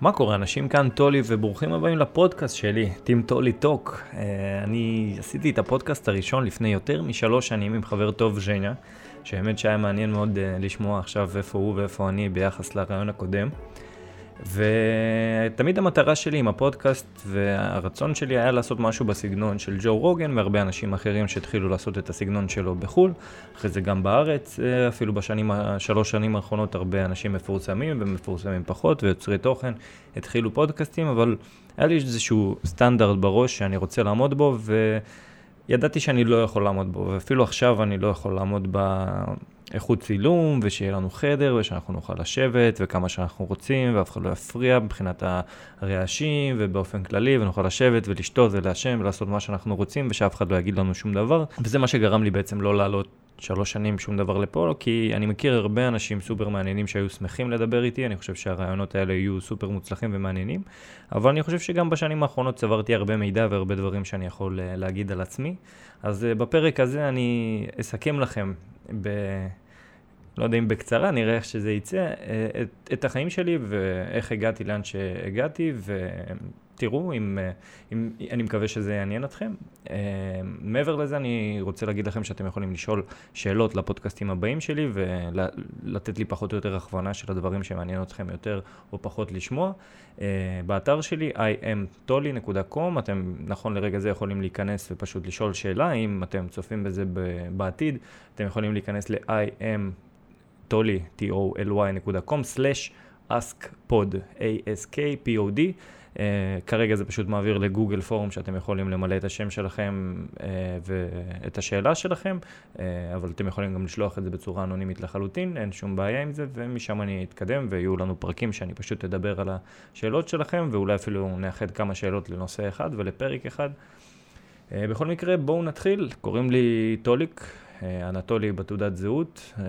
מה קורה אנשים כאן טולי וברוכים הבאים לפודקאסט שלי, טים טולי טוק. אני עשיתי את הפודקאסט הראשון לפני יותר משלוש שנים עם חבר טוב ז'ניה, שהאמת שהיה מעניין מאוד uh, לשמוע עכשיו איפה הוא ואיפה אני ביחס לרעיון הקודם. ותמיד המטרה שלי עם הפודקאסט והרצון שלי היה לעשות משהו בסגנון של ג'ו רוגן והרבה אנשים אחרים שהתחילו לעשות את הסגנון שלו בחו"ל, אחרי זה גם בארץ, אה, אפילו בשנים, שלוש שנים האחרונות הרבה אנשים מפורסמים ומפורסמים פחות ויוצרי תוכן התחילו פודקאסטים, אבל היה לי איזשהו סטנדרט בראש שאני רוצה לעמוד בו וידעתי שאני לא יכול לעמוד בו, ואפילו עכשיו אני לא יכול לעמוד ב... איכות צילום, ושיהיה לנו חדר, ושאנחנו נוכל לשבת, וכמה שאנחנו רוצים, ואף אחד לא יפריע מבחינת הרעשים, ובאופן כללי, ונוכל לשבת ולשתות ולעשן ולעשות מה שאנחנו רוצים, ושאף אחד לא יגיד לנו שום דבר. וזה מה שגרם לי בעצם לא לעלות שלוש שנים שום דבר לפה, כי אני מכיר הרבה אנשים סופר מעניינים שהיו שמחים לדבר איתי, אני חושב שהרעיונות האלה יהיו סופר מוצלחים ומעניינים, אבל אני חושב שגם בשנים האחרונות צברתי הרבה מידע והרבה דברים שאני יכול אה, להגיד על עצמי. אז אה, בפרק הזה אני אסכם לכם ב... לא יודע אם בקצרה, נראה איך שזה יצא, אה, את, את החיים שלי ואיך הגעתי לאן שהגעתי, ותראו אם, אה, אם אני מקווה שזה יעניין אתכם. אה, מעבר לזה, אני רוצה להגיד לכם שאתם יכולים לשאול שאלות לפודקאסטים הבאים שלי, ולתת לי פחות או יותר הכוונה של הדברים שמעניין אתכם יותר או פחות לשמוע. באתר שלי, imtoli.com, אתם נכון לרגע זה יכולים להיכנס ופשוט לשאול שאלה, אם אתם צופים בזה בעתיד, אתם יכולים להיכנס ל-im toly, t-o-l-y.com, slash askpod. Uh, כרגע זה פשוט מעביר לגוגל פורום שאתם יכולים למלא את השם שלכם uh, ואת השאלה שלכם, uh, אבל אתם יכולים גם לשלוח את זה בצורה אנונימית לחלוטין, אין שום בעיה עם זה, ומשם אני אתקדם ויהיו לנו פרקים שאני פשוט אדבר על השאלות שלכם, ואולי אפילו נאחד כמה שאלות לנושא אחד ולפרק אחד. Uh, בכל מקרה, בואו נתחיל. קוראים לי טוליק, אנטולי בתעודת זהות. אה,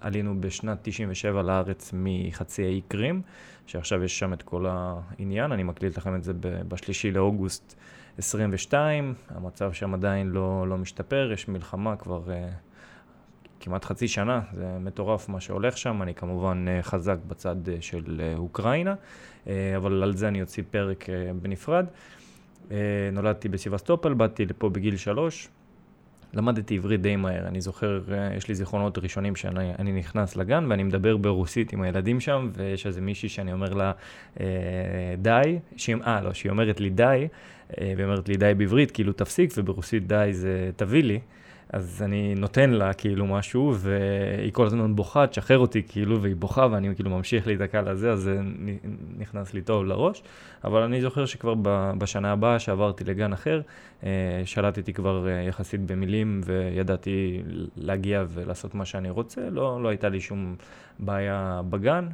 עלינו בשנת 97 לארץ מחצי האי קרים, שעכשיו יש שם את כל העניין. אני מקליט לכם את זה בשלישי לאוגוסט 22. המצב שם עדיין לא, לא משתפר, יש מלחמה כבר uh, כמעט חצי שנה, זה מטורף מה שהולך שם. אני כמובן חזק בצד של אוקראינה, אבל על זה אני אוציא פרק בנפרד. נולדתי בסיבסטופל, באתי לפה בגיל שלוש. למדתי עברית די מהר, אני זוכר, אה, יש לי זיכרונות ראשונים שאני נכנס לגן ואני מדבר ברוסית עם הילדים שם, ויש איזה מישהי שאני אומר לה אה, די, שהיא, אה לא, שהיא אומרת לי די, אה, והיא אומרת לי די בעברית, כאילו תפסיק, וברוסית די זה תביא לי. אז אני נותן לה כאילו משהו, והיא כל הזמן בוכה, תשחרר אותי כאילו, והיא בוכה, ואני כאילו ממשיך להיתקע לזה, אז זה נכנס לי טוב לראש. אבל אני זוכר שכבר בשנה הבאה שעברתי לגן אחר, אה, שלטתי כבר אה, יחסית במילים, וידעתי להגיע ולעשות מה שאני רוצה, לא, לא הייתה לי שום בעיה בגן.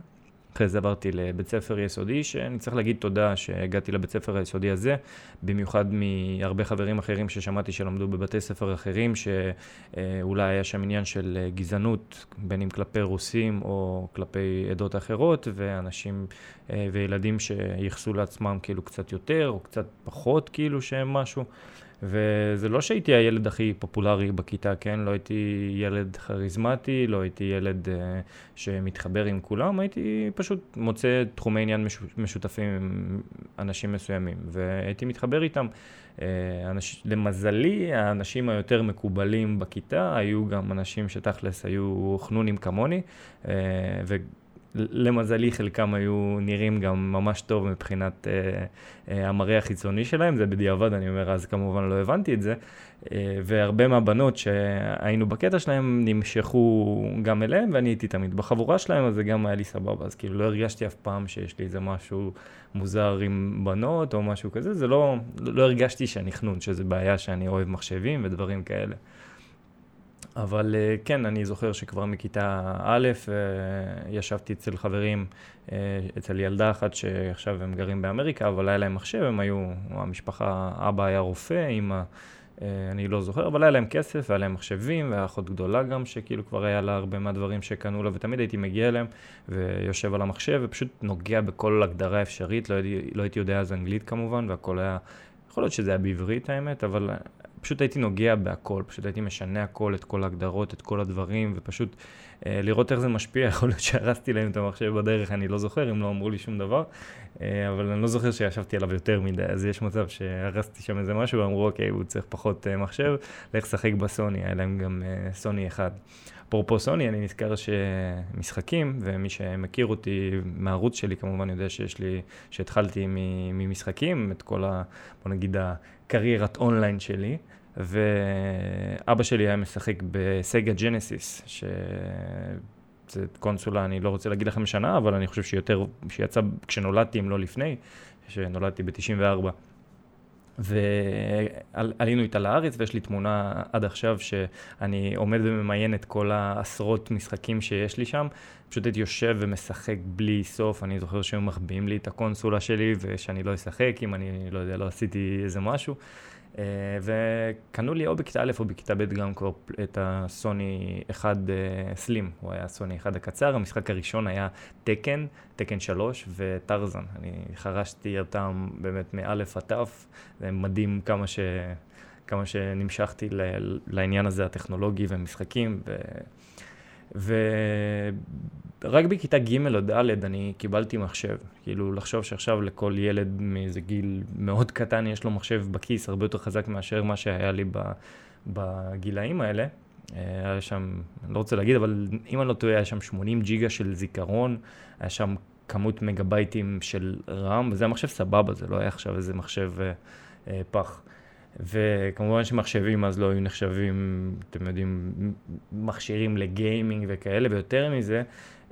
אחרי זה עברתי לבית ספר יסודי, שאני צריך להגיד תודה שהגעתי לבית ספר היסודי הזה, במיוחד מהרבה חברים אחרים ששמעתי שלמדו בבתי ספר אחרים, שאולי היה שם עניין של גזענות, בין אם כלפי רוסים או כלפי עדות אחרות, ואנשים אה, וילדים שייחסו לעצמם כאילו קצת יותר או קצת פחות כאילו שהם משהו. וזה לא שהייתי הילד הכי פופולרי בכיתה, כן? לא הייתי ילד כריזמטי, לא הייתי ילד uh, שמתחבר עם כולם, הייתי פשוט מוצא תחומי עניין משותפים עם אנשים מסוימים, והייתי מתחבר איתם. Uh, אנש... למזלי, האנשים היותר מקובלים בכיתה היו גם אנשים שתכלס היו חנונים כמוני, uh, ו... למזלי חלקם היו נראים גם ממש טוב מבחינת אה, אה, המראה החיצוני שלהם, זה בדיעבד, אני אומר, אז כמובן לא הבנתי את זה, אה, והרבה מהבנות שהיינו בקטע שלהם נמשכו גם אליהם, ואני הייתי תמיד בחבורה שלהם, אז זה גם היה לי סבבה, אז כאילו לא הרגשתי אף פעם שיש לי איזה משהו מוזר עם בנות או משהו כזה, זה לא, לא הרגשתי שאני חנון, שזה בעיה שאני אוהב מחשבים ודברים כאלה. אבל אה, כן, אני זוכר שכבר מכיתה א' אה, ישבתי אצל חברים, אה, אצל ילדה אחת שעכשיו הם גרים באמריקה, אבל היה להם מחשב, הם היו, המשפחה, אבא היה רופא, אמא, אני לא זוכר, אבל היה להם כסף, והיה להם מחשבים, והיה אחות גדולה גם, שכאילו כבר היה לה הרבה מהדברים שקנו לה, ותמיד הייתי מגיע אליהם, ויושב על המחשב, ופשוט נוגע בכל הגדרה אפשרית, לא, לא הייתי יודע אז אנגלית כמובן, והכל היה, יכול להיות שזה היה בעברית האמת, אבל פשוט הייתי נוגע בהכל, פשוט הייתי משנה הכל, את כל ההגדרות, את כל הדברים, ופשוט אה, לראות איך זה משפיע, יכול להיות שהרסתי להם את המחשב בדרך, אני לא זוכר, הם לא אמרו לי שום דבר, אה, אבל אני לא זוכר שישבתי עליו יותר מדי, אז יש מצב שהרסתי שם איזה משהו, ואמרו, אוקיי, הוא צריך פחות אה, מחשב, לך שחק בסוני, היה להם גם אה, סוני אחד. אפרופו סוני, אני נזכר שמשחקים, ומי שמכיר אותי מהערוץ שלי כמובן יודע שיש לי, שהתחלתי ממשחקים, את כל ה... בוא נגיד הקריירת אונליין שלי, ואבא שלי היה משחק בסגה ג'נסיס, ש... זה קונסולה, אני לא רוצה להגיד לכם שנה, אבל אני חושב שיותר, שיצא כשנולדתי, אם לא לפני, שנולדתי ב-94. ועלינו איתה לארץ, ויש לי תמונה עד עכשיו שאני עומד וממיין את כל העשרות משחקים שיש לי שם. פשוט הייתי יושב ומשחק בלי סוף, אני זוכר שהיו מחביאים לי את הקונסולה שלי, ושאני לא אשחק אם אני, לא יודע, לא עשיתי איזה משהו. אה, וקנו לי או בכיתה א' או בכיתה ב' גם כבר את הסוני 1 סלים, הוא היה סוני 1 הקצר, המשחק הראשון היה תקן, תקן 3 וטרזן. אני חרשתי אותם באמת מאלף עד תף, זה מדהים כמה, ש... כמה שנמשכתי לעניין הזה הטכנולוגי ומשחקים. ו... ורק בכיתה ג' או ד' אני קיבלתי מחשב. כאילו, לחשוב שעכשיו לכל ילד מאיזה גיל מאוד קטן יש לו מחשב בכיס הרבה יותר חזק מאשר מה שהיה לי בגילאים האלה. היה שם, אני לא רוצה להגיד, אבל אם אני לא טועה, היה שם 80 ג'יגה של זיכרון, היה שם כמות מגבייטים של רם, וזה היה מחשב סבבה, זה לא היה עכשיו איזה מחשב אה, אה, פח. וכמובן שמחשבים אז לא היו נחשבים, אתם יודעים, מכשירים לגיימינג וכאלה, ויותר מזה,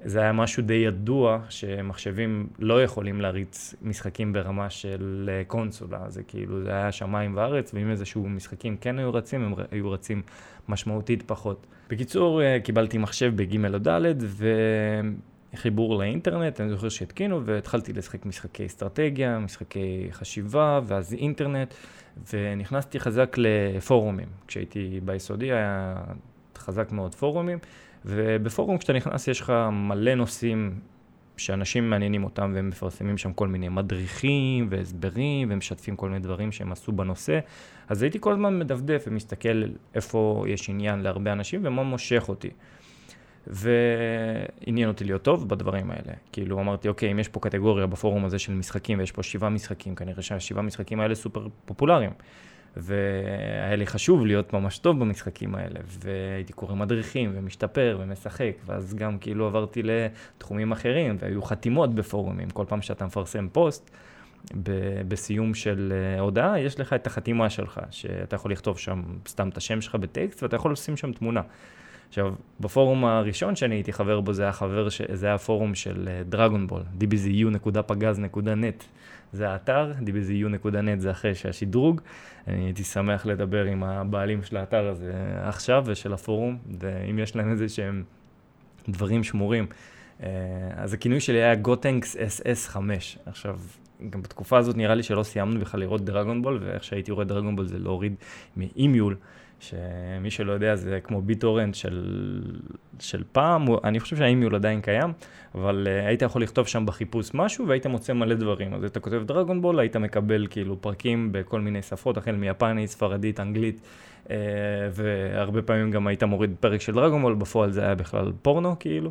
זה היה משהו די ידוע שמחשבים לא יכולים להריץ משחקים ברמה של אה, קונסולה, זה כאילו, זה היה שמיים וארץ, ואם איזשהו משחקים כן היו רצים, הם היו רצים משמעותית פחות. בקיצור, אה, קיבלתי מחשב בג' או ד', ו... חיבור לאינטרנט, אני זוכר שהתקינו והתחלתי לשחק משחקי אסטרטגיה, משחקי חשיבה, ואז אינטרנט, ונכנסתי חזק לפורומים. כשהייתי ביסודי היה חזק מאוד פורומים, ובפורום כשאתה נכנס יש לך מלא נושאים שאנשים מעניינים אותם והם מפרסמים שם כל מיני מדריכים והסברים ומשתפים כל מיני דברים שהם עשו בנושא. אז הייתי כל הזמן מדפדף ומסתכל איפה יש עניין להרבה אנשים ומה מושך אותי. ועניין אותי להיות טוב בדברים האלה. כאילו אמרתי, אוקיי, אם יש פה קטגוריה בפורום הזה של משחקים, ויש פה שבעה משחקים, כנראה שהשבעה משחקים האלה סופר פופולריים. והיה לי חשוב להיות ממש טוב במשחקים האלה, והייתי קורא מדריכים ומשתפר ומשחק, ואז גם כאילו עברתי לתחומים אחרים, והיו חתימות בפורומים, כל פעם שאתה מפרסם פוסט, ב- בסיום של uh, הודעה, יש לך את החתימה שלך, שאתה יכול לכתוב שם סתם את השם שלך בטקסט, ואתה יכול לשים שם תמונה. עכשיו, בפורום הראשון שאני הייתי חבר בו, זה היה חבר, ש... זה היה פורום של דרגונבול, uh, dbzu.pagaz.net. זה האתר, dbzu.net זה אחרי שהשדרוג. אני הייתי שמח לדבר עם הבעלים של האתר הזה עכשיו ושל הפורום, ואם יש להם איזה שהם דברים שמורים. Uh, אז הכינוי שלי היה גוטנקס SS5. עכשיו, גם בתקופה הזאת נראה לי שלא סיימנו בכלל לראות דרגונבול, ואיך שהייתי רואה דרגונבול זה להוריד מאימיול. שמי שלא יודע זה כמו ביטורנט של, של פעם, אני חושב שהאימיול עדיין קיים, אבל uh, היית יכול לכתוב שם בחיפוש משהו והיית מוצא מלא דברים. אז אתה כותב דרגון בול, היית מקבל כאילו פרקים בכל מיני שפות, החל מיפנית, ספרדית, אנגלית, uh, והרבה פעמים גם היית מוריד פרק של דרגון בול, בפועל זה היה בכלל פורנו כאילו.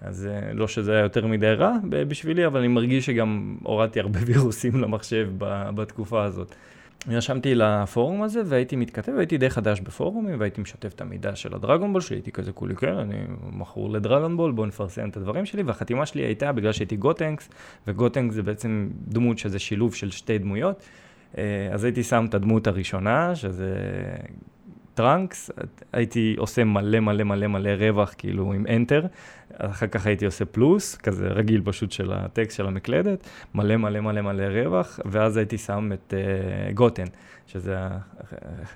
אז uh, לא שזה היה יותר מדי רע בשבילי, אבל אני מרגיש שגם הורדתי הרבה וירוסים למחשב בתקופה הזאת. נרשמתי לפורום הזה והייתי מתכתב, הייתי די חדש בפורומים והייתי משתף את המידע של הדרגונבול שלי, הייתי כזה כולי, כן, אני מכור ל Dragon Ball, בואו נפרסם את הדברים שלי, והחתימה שלי הייתה בגלל שהייתי Gotenks, ו Gotenks זה בעצם דמות שזה שילוב של שתי דמויות, אה, אז הייתי שם את הדמות הראשונה, שזה Trunks, הייתי עושה מלא מלא מלא רווח, כאילו עם Enter, אחר כך הייתי עושה פלוס, כזה רגיל פשוט של הטקסט של המקלדת, מלא מלא מלא מלא רווח, ואז הייתי שם את אה, Goten, שזה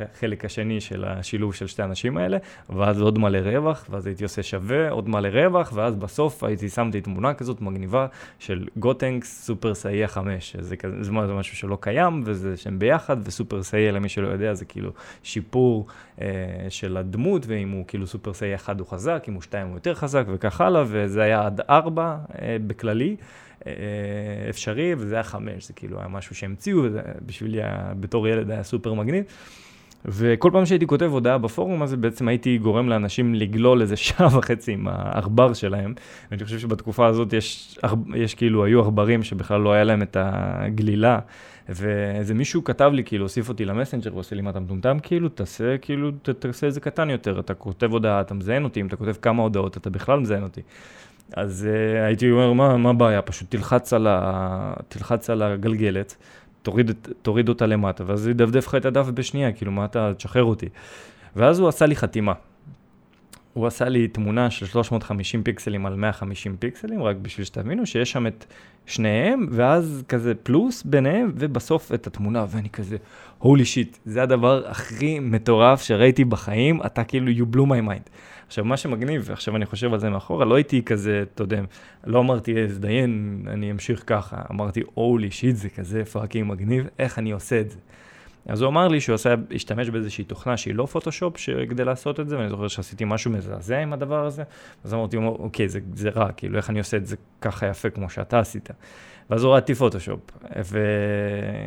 החלק השני של השילוב של שתי האנשים האלה, ואז עוד מלא רווח, ואז הייתי עושה שווה, עוד מלא רווח, ואז בסוף הייתי שמתי תמונה כזאת מגניבה של גוטנקס סופר סאייה 5, זה, כזה, זה משהו שלא קיים, וזה שהם ביחד, וסופר סאייה, למי שלא יודע, זה כאילו שיפור של הדמות, ואם הוא כאילו סופר סאייה 1 הוא חזק, אם הוא 2 הוא יותר חזק, וככה הלאה, וזה היה עד 4 uh, בכללי. אה, אפשרי, וזה היה חמש, זה כאילו היה משהו שהמציאו, בשבילי בתור ילד היה סופר מגניב. וכל פעם שהייתי כותב הודעה בפורום הזה, בעצם הייתי גורם לאנשים לגלול איזה שעה וחצי עם העכבר שלהם. ואני חושב שבתקופה הזאת יש, יש כאילו, היו עכברים שבכלל לא היה להם את הגלילה. ואיזה מישהו כתב לי, כאילו, הוסיף אותי למסנג'ר, ועושה לי, מה אתה מטומטם? כאילו, תעשה, כאילו, תעשה את זה קטן יותר. אתה כותב הודעה, אתה מזיין אותי, אם אתה כותב כמה הודעות, אתה בכלל מזיין אותי. אז uh, הייתי אומר, מה הבעיה? פשוט תלחץ על, ה... תלחץ על הגלגלת, תוריד, תוריד אותה למטה, ואז זה ידפדף לך את הדף בשנייה, כאילו, מה אתה, תשחרר אותי. ואז הוא עשה לי חתימה. הוא עשה לי תמונה של 350 פיקסלים על 150 פיקסלים, רק בשביל שתבינו שיש שם את שניהם, ואז כזה פלוס ביניהם, ובסוף את התמונה, ואני כזה, הולי שיט, זה הדבר הכי מטורף שראיתי בחיים, אתה כאילו, you blew my mind. עכשיו, מה שמגניב, ועכשיו אני חושב על זה מאחורה, לא הייתי כזה, אתה יודע, לא אמרתי, הזדיין, אני אמשיך ככה, אמרתי, holy shit, זה כזה fucking מגניב, איך אני עושה את זה. אז הוא אמר לי שהוא עושה, השתמש באיזושהי תוכנה שהיא לא פוטושופ, כדי לעשות את זה, ואני זוכר שעשיתי משהו מזעזע עם הדבר הזה, אז אמרתי, אוקיי, זה, זה רע, כאילו, איך אני עושה את זה ככה יפה כמו שאתה עשית. ואז הורדתי פוטושופ,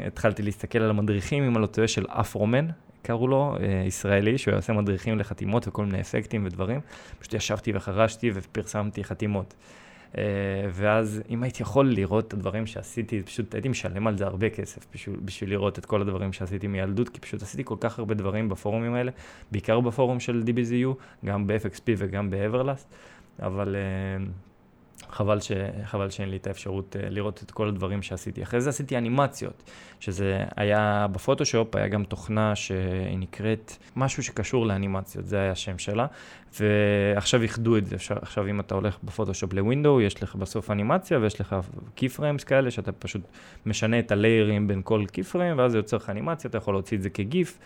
והתחלתי להסתכל על המדריכים, אם אני לא טועה, של אפרומן, קראו לו, אה, ישראלי, שהוא עושה מדריכים לחתימות וכל מיני אפקטים ודברים. פשוט ישבתי וחרשתי ופרסמתי חתימות. אה, ואז אם הייתי יכול לראות את הדברים שעשיתי, פשוט הייתי משלם על זה הרבה כסף בשביל, בשביל לראות את כל הדברים שעשיתי מילדות, כי פשוט עשיתי כל כך הרבה דברים בפורומים האלה, בעיקר בפורום של DBZU, גם ב-FXP וגם ב-Everlast, אבל... Uh, חבל, ש... חבל שאין לי את האפשרות uh, לראות את כל הדברים שעשיתי. אחרי זה עשיתי אנימציות, שזה היה בפוטושופ, היה גם תוכנה שהיא נקראת משהו שקשור לאנימציות, זה היה השם שלה, ועכשיו איחדו את זה, עכשיו אם אתה הולך בפוטושופ ל Window, יש לך בסוף אנימציה ויש לך key frames כאלה, שאתה פשוט משנה את הליירים בין כל key frame, ואז זה יוצר לך אנימציה, אתה יכול להוציא את זה כ GIF.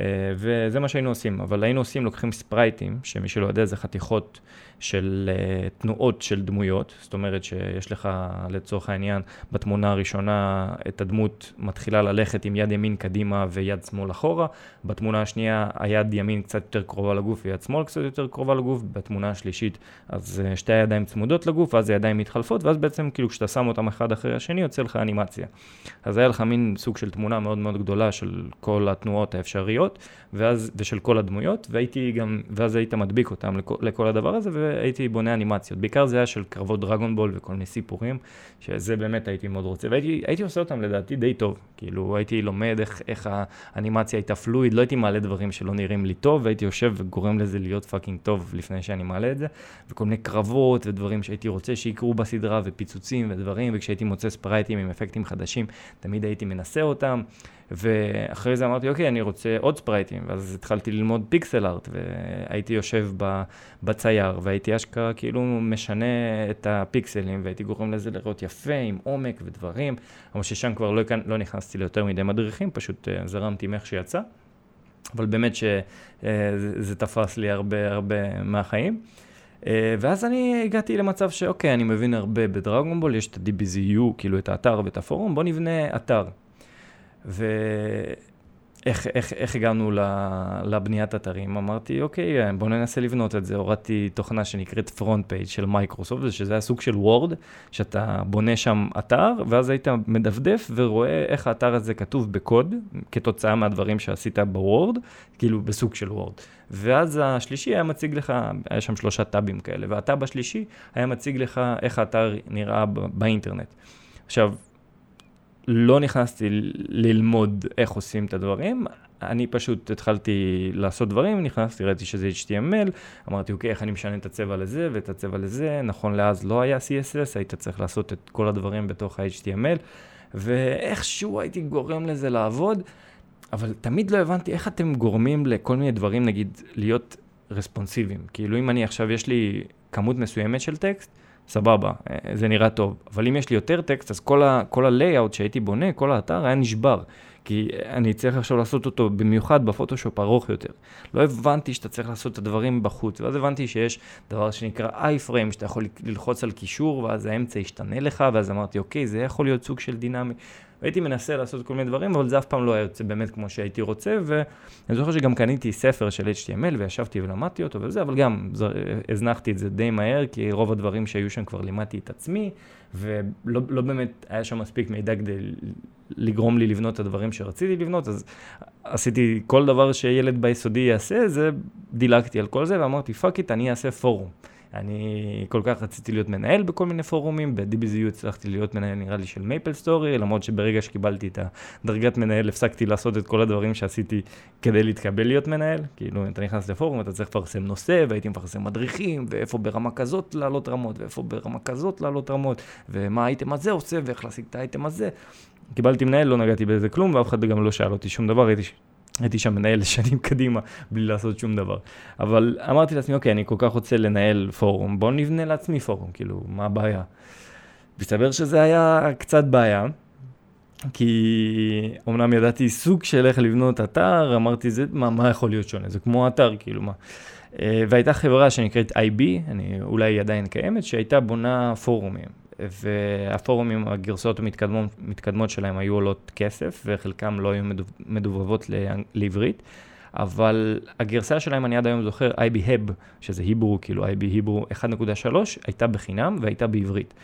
אה, וזה מה שהיינו עושים, אבל היינו עושים, לוקחים ספרייטים, שמי שלא יודע זה חתיכות של אה, תנועות של דמויות, זאת אומרת שיש לך לצורך העניין בתמונה הראשונה את הדמות מתחילה ללכת עם יד ימין קדימה ויד שמאל אחורה, בתמונה השנייה היד ימין קצת יותר קרובה לגוף ויד שמאל קצת יותר קרובה לגוף, בתמונה השלישית אז uh, שתי הידיים צמודות לגוף ואז הידיים מתחלפות ואז בעצם כאילו כשאתה שם אותם אחד אחרי השני יוצא לך אנימציה. אז היה לך מין סוג של תמונה מאוד מאוד גדולה של כל התנועות האפשריות ואז, ושל כל הדמויות והייתי גם, ואז היית מדביק אותם לכל, לכל הדבר הזה והייתי בונה אנימציות. בעיקר זה היה של קרבות דרגון בול וכל מיני סיפורים, שזה באמת הייתי מאוד רוצה. והייתי עושה אותם לדעתי די טוב. כאילו הייתי לומד איך, איך האנימציה הייתה fluid, לא הייתי מעלה דברים שלא נראים לי טוב, והייתי יושב וגורם לזה להיות fucking טוב לפני שאני מעלה את זה. וכל מיני קרבות ודברים שהייתי רוצה שיקרו בסדרה, ופיצוצים ודברים, וכשהייתי מוצא ספרייטים עם אפקטים חדשים, תמיד הייתי מנסה אותם. ואחרי זה אמרתי, אוקיי, אני רוצה עוד ספרייטים, ואז התחלתי ללמוד pixel art, והייתי יושב בצייר, והייתי אשכרה כאילו משנה את הפיקסלים, והייתי גורם לזה לראות יפה, עם עומק ודברים, אבל ששם כבר לא, לא נכנסתי ליותר מדי מדריכים, פשוט אה, זרמתי עם איך שיצא, אבל באמת שזה אה, תפס לי הרבה הרבה מהחיים. אה, ואז אני הגעתי למצב שאוקיי, אני מבין הרבה ב Dragon Ball, יש את ה-DBZU, כאילו את האתר ואת הפורום, בוא נבנה אתר. ואיך איך, איך הגענו לבניית אתרים? אמרתי, אוקיי, בואו ננסה לבנות את זה. הורדתי תוכנה שנקראת FrontPage של מייקרוסופט, שזה היה סוג של Word, שאתה בונה שם אתר, ואז היית מדפדף ורואה איך האתר הזה כתוב בקוד, כתוצאה מהדברים שעשית בוורד, כאילו בסוג של וורד. ואז השלישי היה מציג לך, היה שם שלושה טאבים כאלה, והטאב השלישי היה מציג לך איך האתר נראה באינטרנט. עכשיו, לא נכנסתי ללמוד איך עושים את הדברים, אני פשוט התחלתי לעשות דברים, נכנסתי, ראיתי שזה HTML, אמרתי, אוקיי, איך אני משנה את הצבע לזה ואת הצבע לזה, נכון לאז לא היה CSS, היית צריך לעשות את כל הדברים בתוך ה-HTML, ואיכשהו הייתי גורם לזה לעבוד, אבל תמיד לא הבנתי איך אתם גורמים לכל מיני דברים, נגיד, להיות רספונסיביים. כאילו, אם אני עכשיו, יש לי כמות מסוימת של טקסט, סבבה, אה, זה נראה טוב. אבל אם יש לי יותר טקסט, אז כל, ה-layout שהייתי בונה, כל האתר היה נשבר. כי אני צריך עכשיו לעשות אותו במיוחד בפוטושופ ארוך יותר. לא הבנתי שאתה צריך לעשות את הדברים בחוץ, ואז הבנתי שיש דבר שנקרא i-frame, שאתה יכול ללחוץ על קישור, ואז האמצע ישתנה לך, ואז אמרתי, אוקיי, זה יכול להיות סוג של דינמי. והייתי מנסה לעשות כל מיני דברים, אבל זה אף פעם לא היה יוצא באמת כמו שהייתי רוצה, ואני זוכר שגם קניתי ספר של HTML וישבתי ולמדתי אותו וזה, אבל גם הזנחתי את זה די מהר, כי רוב הדברים שהיו שם כבר לימדתי את עצמי, ולא לא באמת היה שם מספיק מידע כדי לגרום לי לבנות את הדברים שרציתי לבנות, אז עשיתי כל דבר שילד ביסודי יעשה, זה דילגתי על כל זה ואמרתי, fuck it, אני אעשה פורום. אני כל כך רציתי להיות מנהל בכל מיני פורומים, ב-DBZU הצלחתי להיות מנהל נראה לי של MapleStory, למרות שברגע שקיבלתי את הדרגת מנהל הפסקתי לעשות את כל הדברים שעשיתי כדי להתקבל להיות מנהל. כאילו, אתה נכנס לפורום, אתה צריך לפרסם נושא, והייתי מפרסם מדריכים, ואיפה ברמה כזאת לעלות רמות, ואיפה ברמה כזאת לעלות רמות, ומה האייטם הזה עושה, ואיך להשיג את האייטם הזה. קיבלתי מנהל, לא נגעתי בזה כלום, ואף אחד גם לא שאל אותי שום דבר, הייתי הייתי שם מנהל שנים קדימה בלי לעשות שום דבר. אבל אמרתי לעצמי, אוקיי, אני כל כך רוצה לנהל פורום, בוא נבנה לעצמי פורום, כאילו, מה הבעיה? מסתבר שזה היה קצת בעיה, כי אמנם ידעתי סוג של איך לבנות אתר, אמרתי, זה, מה, מה יכול להיות שונה? זה כמו אתר, כאילו, מה? אה, והייתה חברה שנקראת IB, אני, אולי היא עדיין קיימת, שהייתה בונה פורומים. והפורומים, הגרסאות המתקדמות שלהם היו עולות כסף, וחלקם לא היו מדובבות לעברית. אבל הגרסה שלהם, אני עד היום זוכר, IB Hub, שזה היברו, כאילו IB היברו 1.3, הייתה בחינם והייתה בעברית.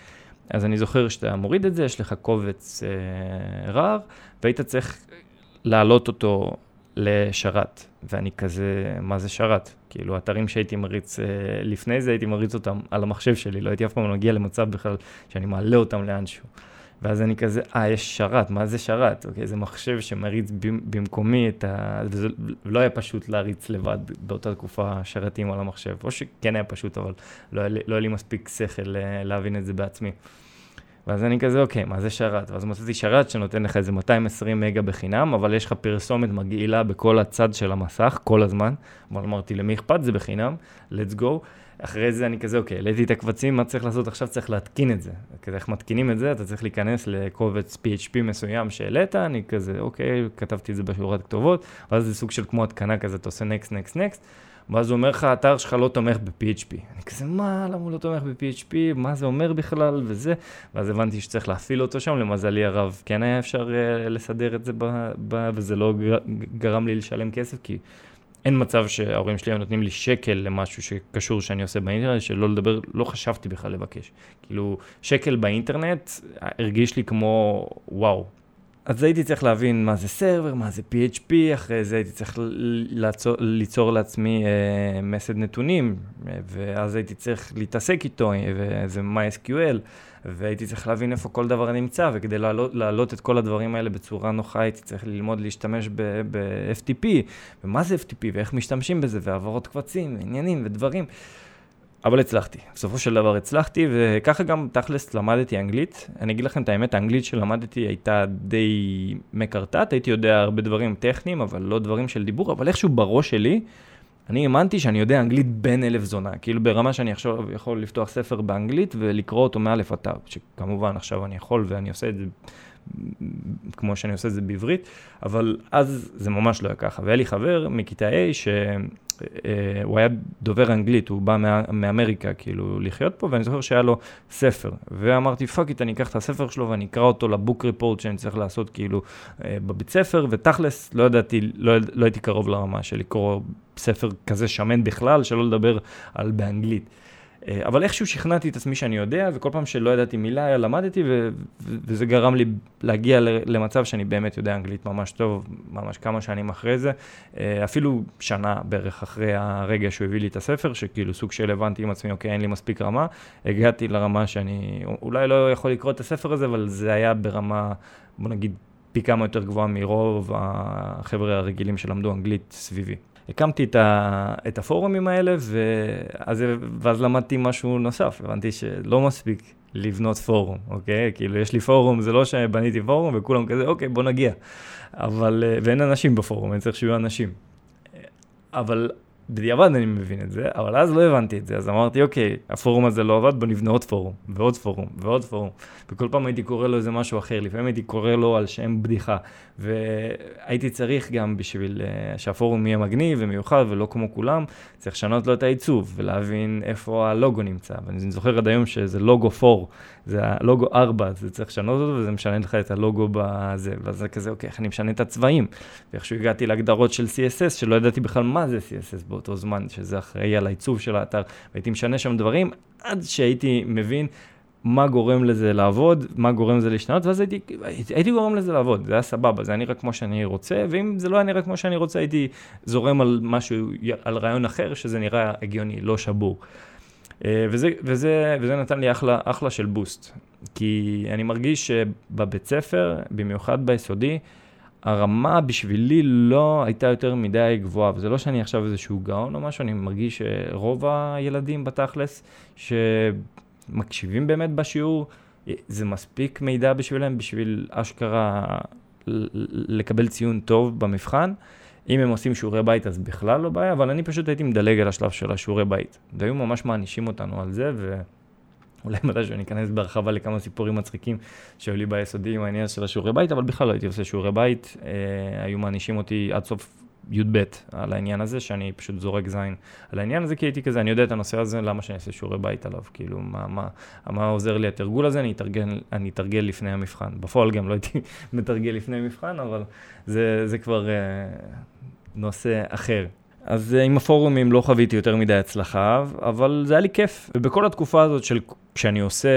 אז אני זוכר שאתה מוריד את זה, יש לך קובץ אה, רר, והיית צריך להעלות אותו לשרת, ואני כזה, מה זה שרת? כאילו, אתרים שהייתי מריץ אה, לפני זה, הייתי מריץ אותם על המחשב שלי, לא הייתי אף פעם מגיע למצב בכלל שאני מעלה אותם לאנשהו. ואז אני כזה, אה, יש שרת, מה זה שרת? אוקיי, זה מחשב שמריץ במקומי את ה... וזה לא היה פשוט להריץ לבד באותה תקופה שרתים על המחשב, או שכן היה פשוט, אבל לא היה לא היה לי מספיק שכל אה, להבין את זה בעצמי. ואז אני כזה, אוקיי, מה זה שרת? ואז מצאתי שרת שנותן לך איזה 220 מגה בחינם, אבל יש לך פרסומת מגעילה בכל הצד של המסך, כל הזמן. אבל אמרתי, למי אכפת? זה בחינם, let's go. אחרי זה אני כזה, אוקיי, העליתי את הקבצים, מה צריך לעשות עכשיו? צריך להתקין את זה. כזה, איך מתקינים את זה? אתה צריך להיכנס לקובץ PHP מסוים שהעלית, אני כזה, אוקיי, כתבתי את זה בשורת כתובות, ואז זה סוג של כמו התקנה כזה, אתה עושה next, next, next. ואז הוא אומר לך, האתר שלך לא תומך ב-PHP. אני כזה, מה, למה הוא לא תומך ב-PHP? מה זה אומר בכלל? וזה. ואז הבנתי שצריך להפעיל אותו שם, למזלי הרב כן היה אפשר uh, לסדר את זה, ב, ב, וזה לא גרם לי לשלם כסף, כי אין מצב שההורים שלי היו נותנים לי שקל למשהו שקשור שאני עושה באינטרנט, שלא לדבר, לא חשבתי בכלל לבקש. כאילו, שקל באינטרנט הרגיש לי כמו, וואו, אז הייתי צריך להבין מה זה סרבר, מה זה PHP, אחרי זה הייתי צריך ליצור, ליצור לעצמי uh, מסד נתונים, ואז הייתי צריך להתעסק איתו, וזה MySQL, והייתי צריך להבין איפה כל דבר נמצא, וכדי להעלות, להעלות את כל הדברים האלה בצורה נוחה, הייתי צריך ללמוד להשתמש ב-FTP, ומה זה FTP, ואיך משתמשים בזה, והעברות קבצים, ועניינים ודברים. אבל הצלחתי, בסופו של דבר הצלחתי, וככה גם תכלס למדתי אנגלית. אני אגיד לכם את האמת, האנגלית שלמדתי הייתה די מקרטעת, הייתי יודע הרבה דברים טכניים, אבל לא דברים של דיבור, אבל איכשהו בראש שלי, אני האמנתי שאני יודע אנגלית בין אלף זונה, כאילו ברמה שאני עכשיו יכול לפתוח ספר באנגלית ולקרוא אותו מאלף עד שכמובן עכשיו אני יכול ואני עושה את זה כמו שאני עושה את זה בעברית, אבל אז זה ממש לא היה ככה. והיה לי חבר מכיתה א' ש... אה, הוא היה דובר אנגלית, הוא בא מה, מאמריקה כאילו לחיות פה, ואני זוכר שהיה לו ספר. ואמרתי, fuck it, אני אקח את הספר שלו ואני אקרא אותו ל book report שאני צריך לעשות כאילו אה, בבית ספר, ותכלס, לא ידעתי, לא, לא הייתי קרוב לרמה של לקרוא ספר כזה שמן בכלל, שלא לדבר על באנגלית. אה, אבל איכשהו שכנעתי את עצמי שאני יודע, וכל פעם שלא ידעתי מילה, למדתי, ו- וזה גרם לי להגיע למצב שאני באמת יודע אנגלית ממש טוב, ממש כמה שנים אחרי זה, אה, אפילו שנה בערך אחרי הרגע שהוא הביא לי את הספר, שכאילו סוג של הבנתי עם עצמי, אוקיי, אין לי מספיק רמה, הגעתי לרמה שאני אולי לא יכול לקרוא את הספר הזה, אבל זה היה ברמה, בוא נגיד, פי כמה יותר גבוהה מרוב החבר'ה הרגילים שלמדו אנגלית סביבי. הקמתי את, ה, את הפורומים האלה, ואז, ואז למדתי משהו נוסף, הבנתי שלא מספיק לבנות פורום, אוקיי? כאילו, יש לי פורום, זה לא שבניתי פורום וכולם כזה, אוקיי, בוא נגיע. אבל, ואין אנשים בפורום, אני צריך שיהיו אנשים. אבל בדיעבד אני מבין את זה, אבל אז לא הבנתי את זה, אז אמרתי, אוקיי, הפורום הזה לא עבד, בוא נבנה עוד פורום, ועוד פורום, ועוד פורום. וכל פעם הייתי קורא לו איזה משהו אחר, לפעמים הייתי קורא לו על שם בדיחה. והייתי צריך גם בשביל uh, שהפורום יהיה מגניב ומיוחד ולא כמו כולם, צריך לשנות לו את העיצוב ולהבין איפה הלוגו נמצא. ואני זוכר עד היום שזה לוגו 4, זה הלוגו 4, זה צריך לשנות אותו וזה משנה לך את הלוגו בזה. ואז זה כזה, אוקיי, איך אני משנה את הצבעים? ואיכשהו הגעתי להגדרות של CSS, שלא ידעתי בכלל מה זה CSS באותו זמן, שזה אחראי על העיצוב של האתר, והייתי משנה שם דברים עד שהייתי מבין מה גורם לזה לעבוד, מה גורם לזה להשתנות, ואז הייתי, הייתי גורם לזה לעבוד, זה היה סבבה, זה היה נראה כמו שאני רוצה, ואם זה לא היה נראה כמו שאני רוצה, הייתי זורם על משהו, על רעיון אחר, שזה נראה הגיוני, לא שבור. אה, וזה, וזה, וזה נתן לי אחלה, אחלה של בוסט, כי אני מרגיש שבבית ספר, במיוחד ביסודי, הרמה בשבילי לא הייתה יותר מדי גבוהה, וזה לא שאני עכשיו איזשהו גאון או משהו, אני מרגיש שרוב הילדים בתכלס, שמקשיבים באמת בשיעור, זה מספיק מידע בשבילם, בשביל אשכרה לקבל ציון טוב במבחן. אם הם עושים שיעורי בית אז בכלל לא בעיה, אבל אני פשוט הייתי מדלג על השלב של השיעורי בית. והיו ממש מענישים אותנו על זה, ו... אולי מתישהו אכנס בהרחבה לכמה סיפורים מצחיקים שהיו לי ביסודי עם העניין של השיעורי בית, אבל בכלל לא הייתי עושה שיעורי בית. אה, היו מענישים אותי עד סוף י"ב על העניין הזה, שאני פשוט זורק זין על העניין הזה, כי הייתי כזה, אני יודע את הנושא הזה, למה שאני אעשה שיעורי בית עליו? כאילו, מה, מה, מה עוזר לי התרגול הזה? אני אתרגל, אני אתרגל לפני המבחן. בפועל גם לא הייתי מתרגל לפני מבחן, אבל זה, זה כבר אה, נושא אחר. אז אה, עם הפורומים לא חוויתי יותר מדי הצלחה, אבל זה היה לי כיף. ובכל התקופה הזאת של כשאני עושה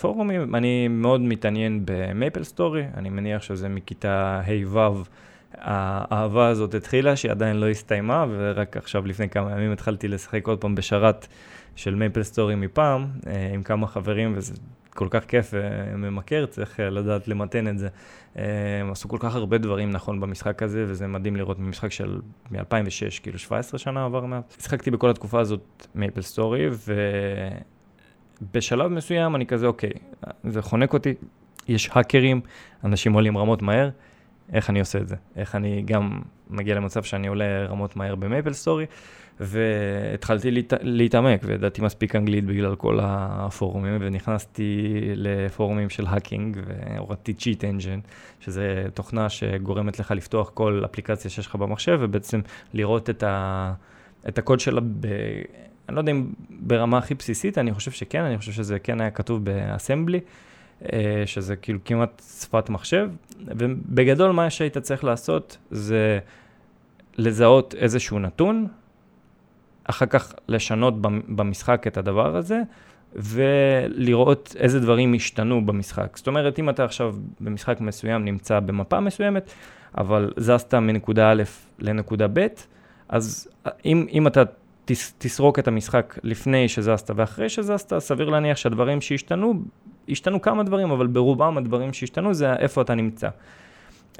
פורומים, אני מאוד מתעניין במייפל סטורי, אני מניח שזה מכיתה ה'-ו'. האהבה הזאת התחילה, שהיא עדיין לא הסתיימה, ורק עכשיו לפני כמה ימים התחלתי לשחק עוד פעם בשרת של MapleStory מפעם, אה, עם כמה חברים, וזה כל כך כיף וממכר, צריך אה, לדעת למתן את זה. הם עשו כל כך הרבה דברים נכון במשחק הזה, וזה מדהים לראות ממשחק של מ-2006, כאילו 17 שנה עבר מאז. שיחקתי בכל התקופה הזאת MapleStory, ובשלב מסוים אני כזה, אוקיי, זה חונק אותי, יש האקרים, אנשים עולים רמות מהר, איך אני עושה את זה? איך אני גם מגיע למצב שאני עולה רמות מהר ב MapleStory? והתחלתי להת... להתעמק, וידעתי מספיק אנגלית בגלל כל הפורומים, ונכנסתי לפורומים של hacking, והורדתי Cheat Engine, שזה תוכנה שגורמת לך לפתוח כל אפליקציה שיש לך במחשב, ובעצם לראות את, ה... את הקוד שלה ב... אני לא יודע אם ברמה הכי בסיסית, אני חושב שכן, אני חושב שזה כן היה כתוב ב Assembly, שזה כאילו כמעט שפת מחשב, ובגדול מה שהיית צריך לעשות זה לזהות איזשהו נתון, אחר כך לשנות במשחק את הדבר הזה, ולראות איזה דברים השתנו במשחק. זאת אומרת, אם אתה עכשיו במשחק מסוים נמצא במפה מסוימת, אבל זזת מנקודה א' לנקודה ב', אז אם, אם אתה תס, תסרוק את המשחק לפני שזזת ואחרי שזזת, סביר להניח שהדברים שהשתנו, השתנו כמה דברים, אבל ברובם הדברים שהשתנו זה איפה אתה נמצא.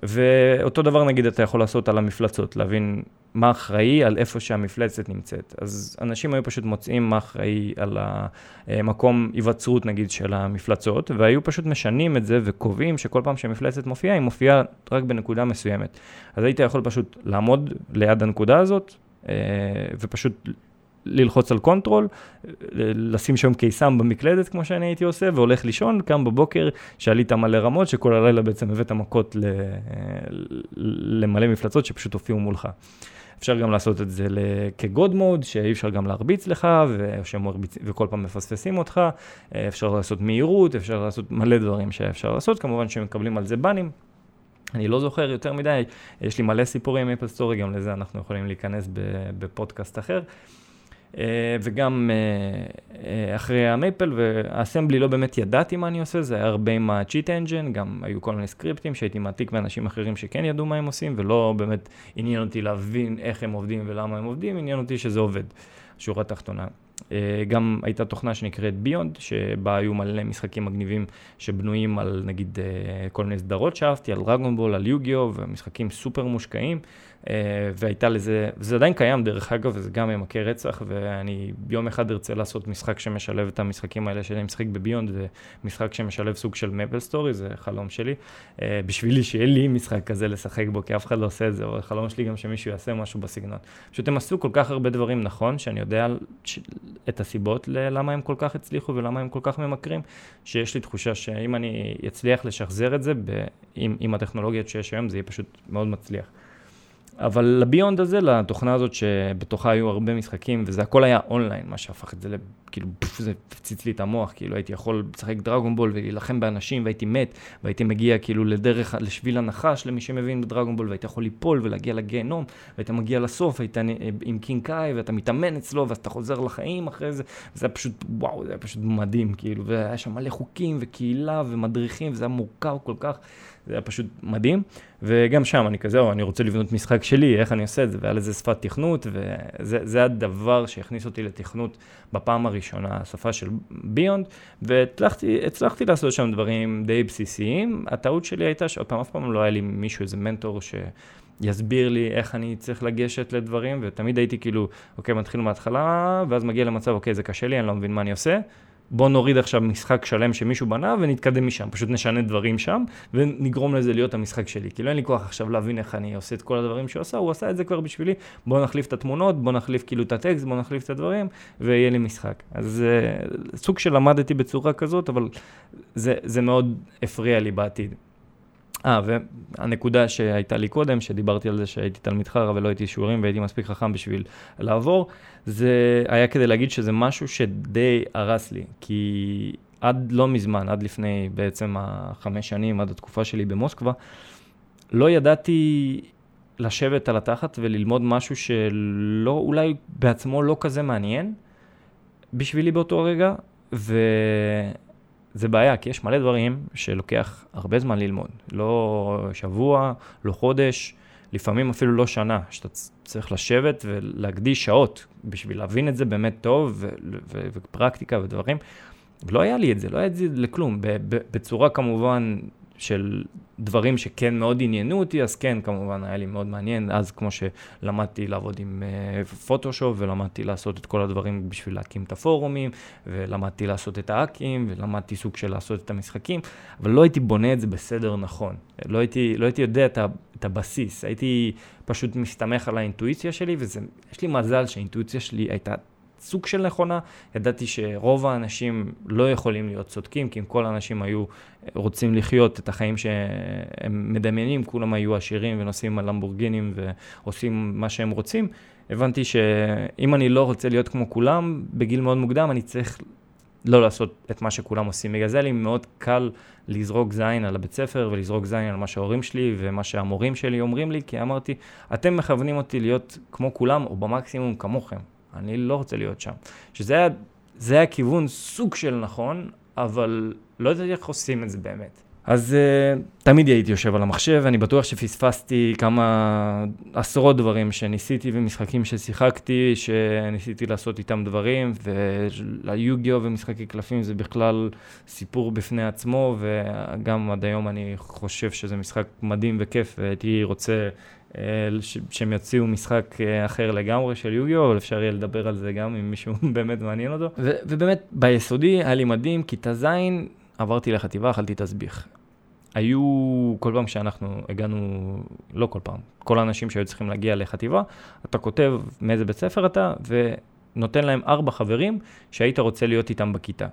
ואותו דבר נגיד אתה יכול לעשות על המפלצות, להבין מה אחראי על איפה שהמפלצת נמצאת. אז אנשים היו פשוט מוצאים מה אחראי על המקום היווצרות נגיד של המפלצות, והיו פשוט משנים את זה וקובעים שכל פעם שהמפלצת מופיעה, היא מופיעה רק בנקודה מסוימת. אז היית יכול פשוט לעמוד ליד הנקודה הזאת, אה, ופשוט ללחוץ על Control, לשים שם קיסם במקלדת כמו שאני הייתי עושה, והולך לישון, קם בבוקר שעלית מלא רמות, שכל הלילה בעצם הבאת מכות למלא מפלצות שפשוט הופיעו מולך. אפשר גם לעשות את זה כגוד מוד, שאי אפשר גם להרביץ לך, מרביצ... וכל פעם מפספסים אותך, אפשר לעשות מהירות, אפשר לעשות מלא דברים שאפשר לעשות, כמובן שמקבלים על זה באנים. אני לא זוכר יותר מדי, יש לי מלא סיפורים עם אפל סטורי, גם לזה אנחנו יכולים להיכנס בפודקאסט אחר. אה, וגם אה, אה, אחרי ה Maple וה Assembly לא באמת ידעתי מה אני עושה, זה היה הרבה עם ה Cheat Engine, גם היו כל מיני סקריפטים שהייתי מעתיק מאנשים אחרים שכן ידעו מה הם עושים, ולא באמת עניין אותי להבין איך הם עובדים ולמה הם עובדים, עניין אותי שזה עובד, שורה תחתונה. גם הייתה תוכנה שנקראת BYOND, שבה היו מלא משחקים מגניבים שבנויים על נגיד כל מיני סדרות שאהבתי, על Dragon Ball, על יוגיו, ומשחקים סופר מושקעים. אה, והייתה לזה, זה עדיין קיים דרך אגב, וזה גם ממכר רצח, ואני ביום אחד ארצה לעשות משחק שמשלב את המשחקים האלה שאני משחק ב BYOND, זה משחק שמשלב סוג של מפל סטורי, זה חלום שלי. אה, בשבילי שיהיה לי משחק כזה לשחק בו, כי אף אחד לא עושה את זה, אבל חלום שלי גם שמישהו יעשה משהו בסגנון. פשוט הם עשו כל כך הרבה דברים נכון, שאני יודע את הסיבות ללמה הם כל כך הצליחו ולמה הם כל כך ממכרים, שיש לי תחושה שאם אני אצליח לשחזר את זה, עם, עם הטכנולוגיות שיש היום, זה יהיה פשוט מאוד מצליח. אבל לביונד הזה, לתוכנה הזאת שבתוכה היו הרבה משחקים, וזה הכל היה אונליין, מה שהפך את זה, כאילו, פוף, זה הפציץ לי את המוח, כאילו הייתי יכול לשחק דרגון בול ולהילחם באנשים, והייתי מת, והייתי מגיע כאילו לדרך, לשביל הנחש, למי שמבין בדרגון בול, והייתי יכול ליפול ולהגיע לגיהנום, והיית מגיע לסוף, היית עם קינג קאי, ואתה מתאמן אצלו, ואז אתה חוזר לחיים אחרי זה, וזה היה פשוט, וואו, זה היה פשוט מדהים, כאילו, והיה שם מלא חוקים וקהילה ומדריכים, וזה היה מורכב כל כך. זה היה פשוט מדהים, וגם שם אני כזה, או, אני רוצה לבנות משחק שלי, איך אני עושה את זה, והיה לזה שפת תכנות, וזה הדבר שהכניס אותי לתכנות בפעם הראשונה, השפה של ביונד, והצלחתי לעשות שם דברים די בסיסיים. הטעות שלי הייתה שעוד פעם, אף פעם לא היה לי מישהו, איזה מנטור ש... יסביר לי איך אני צריך לגשת לדברים, ותמיד הייתי כאילו, אוקיי, מתחיל מההתחלה, ואז מגיע למצב, אוקיי, זה קשה לי, אני לא מבין מה אני עושה, בוא נוריד עכשיו משחק שלם שמישהו בנה ונתקדם משם, פשוט נשנה דברים שם ונגרום לזה להיות המשחק שלי. כאילו אין לי כוח עכשיו להבין איך אני עושה את כל הדברים שהוא עשה, הוא עשה את זה כבר בשבילי, בוא נחליף את התמונות, בוא נחליף כאילו את הטקסט, בוא נחליף את הדברים ויהיה לי משחק. אז uh, סוג של למדתי בצורה כזאת, אבל זה, זה מאוד הפריע לי בעתיד. אה, והנקודה שהייתה לי קודם, שדיברתי על זה שהייתי תלמיד חרא ולא הייתי שיעורים והייתי מספיק חכם בשביל לעבור, זה היה כדי להגיד שזה משהו שדי הרס לי, כי עד לא מזמן, עד לפני בעצם החמש שנים, עד התקופה שלי במוסקבה, לא ידעתי לשבת על התחת וללמוד משהו שלא, אולי בעצמו לא כזה מעניין בשבילי באותו רגע, ו... זה בעיה, כי יש מלא דברים שלוקח הרבה זמן ללמוד. לא שבוע, לא חודש, לפעמים אפילו לא שנה, שאתה צריך לשבת ולהקדיש שעות בשביל להבין את זה באמת טוב, ופרקטיקה ודברים. לא היה לי את זה, לא היה את זה לכלום. בצורה כמובן של דברים שכן מאוד עניינו אותי, אז כן, כמובן, היה לי מאוד מעניין. אז כמו שלמדתי לעבוד עם פוטושופ, uh, ולמדתי לעשות את כל הדברים בשביל להקים את הפורומים, ולמדתי לעשות את האקים, ולמדתי סוג של לעשות את המשחקים, אבל לא הייתי בונה את זה בסדר נכון. לא הייתי, לא הייתי יודע את, ה, את הבסיס, הייתי פשוט מסתמך על האינטואיציה שלי, ויש לי מזל שהאינטואיציה שלי הייתה סוג של נכונה. ידעתי שרוב האנשים לא יכולים להיות צודקים, כי אם כל האנשים היו רוצים לחיות את החיים שהם מדמיינים, כולם היו עשירים ונוסעים על למבורגינים ועושים מה שהם רוצים. הבנתי שאם אני לא רוצה להיות כמו כולם, בגיל מאוד מוקדם אני צריך לא לעשות את מה שכולם עושים. בגלל זה לי מאוד קל לזרוק זין על הבית ספר ולזרוק זין על מה שההורים שלי ומה שהמורים שלי אומרים לי, כי אמרתי, אתם מכוונים אותי להיות כמו כולם, או במקסימום כמוכם. אני לא רוצה להיות שם. שזה היה, זה היה כיוון סוג של נכון, אבל לא ידעתי איך עושים את זה באמת. אז uh, תמיד הייתי יושב על המחשב, אני בטוח שפספסתי כמה עשרות דברים שניסיתי ומשחקים ששיחקתי, שניסיתי לעשות איתם דברים, וליוגיו ומשחקי קלפים זה בכלל סיפור בפני עצמו, וגם עד היום אני חושב שזה משחק מדהים וכיף, והייתי רוצה שהם יוציאו משחק אה, אחר לגמרי של יוגיו, אבל אפשר יהיה לדבר על זה גם אם מישהו באמת מעניין אותו. ו- ובאמת, ביסודי היה לי מדהים, כיתה ז', עברתי לחטיבה, אכלתי תסביך. היו, כל פעם שאנחנו הגענו, לא כל פעם, כל האנשים שהיו צריכים להגיע לחטיבה, אתה כותב מאיזה בית ספר אתה, ונותן להם ארבע חברים שהיית רוצה להיות איתם בכיתה.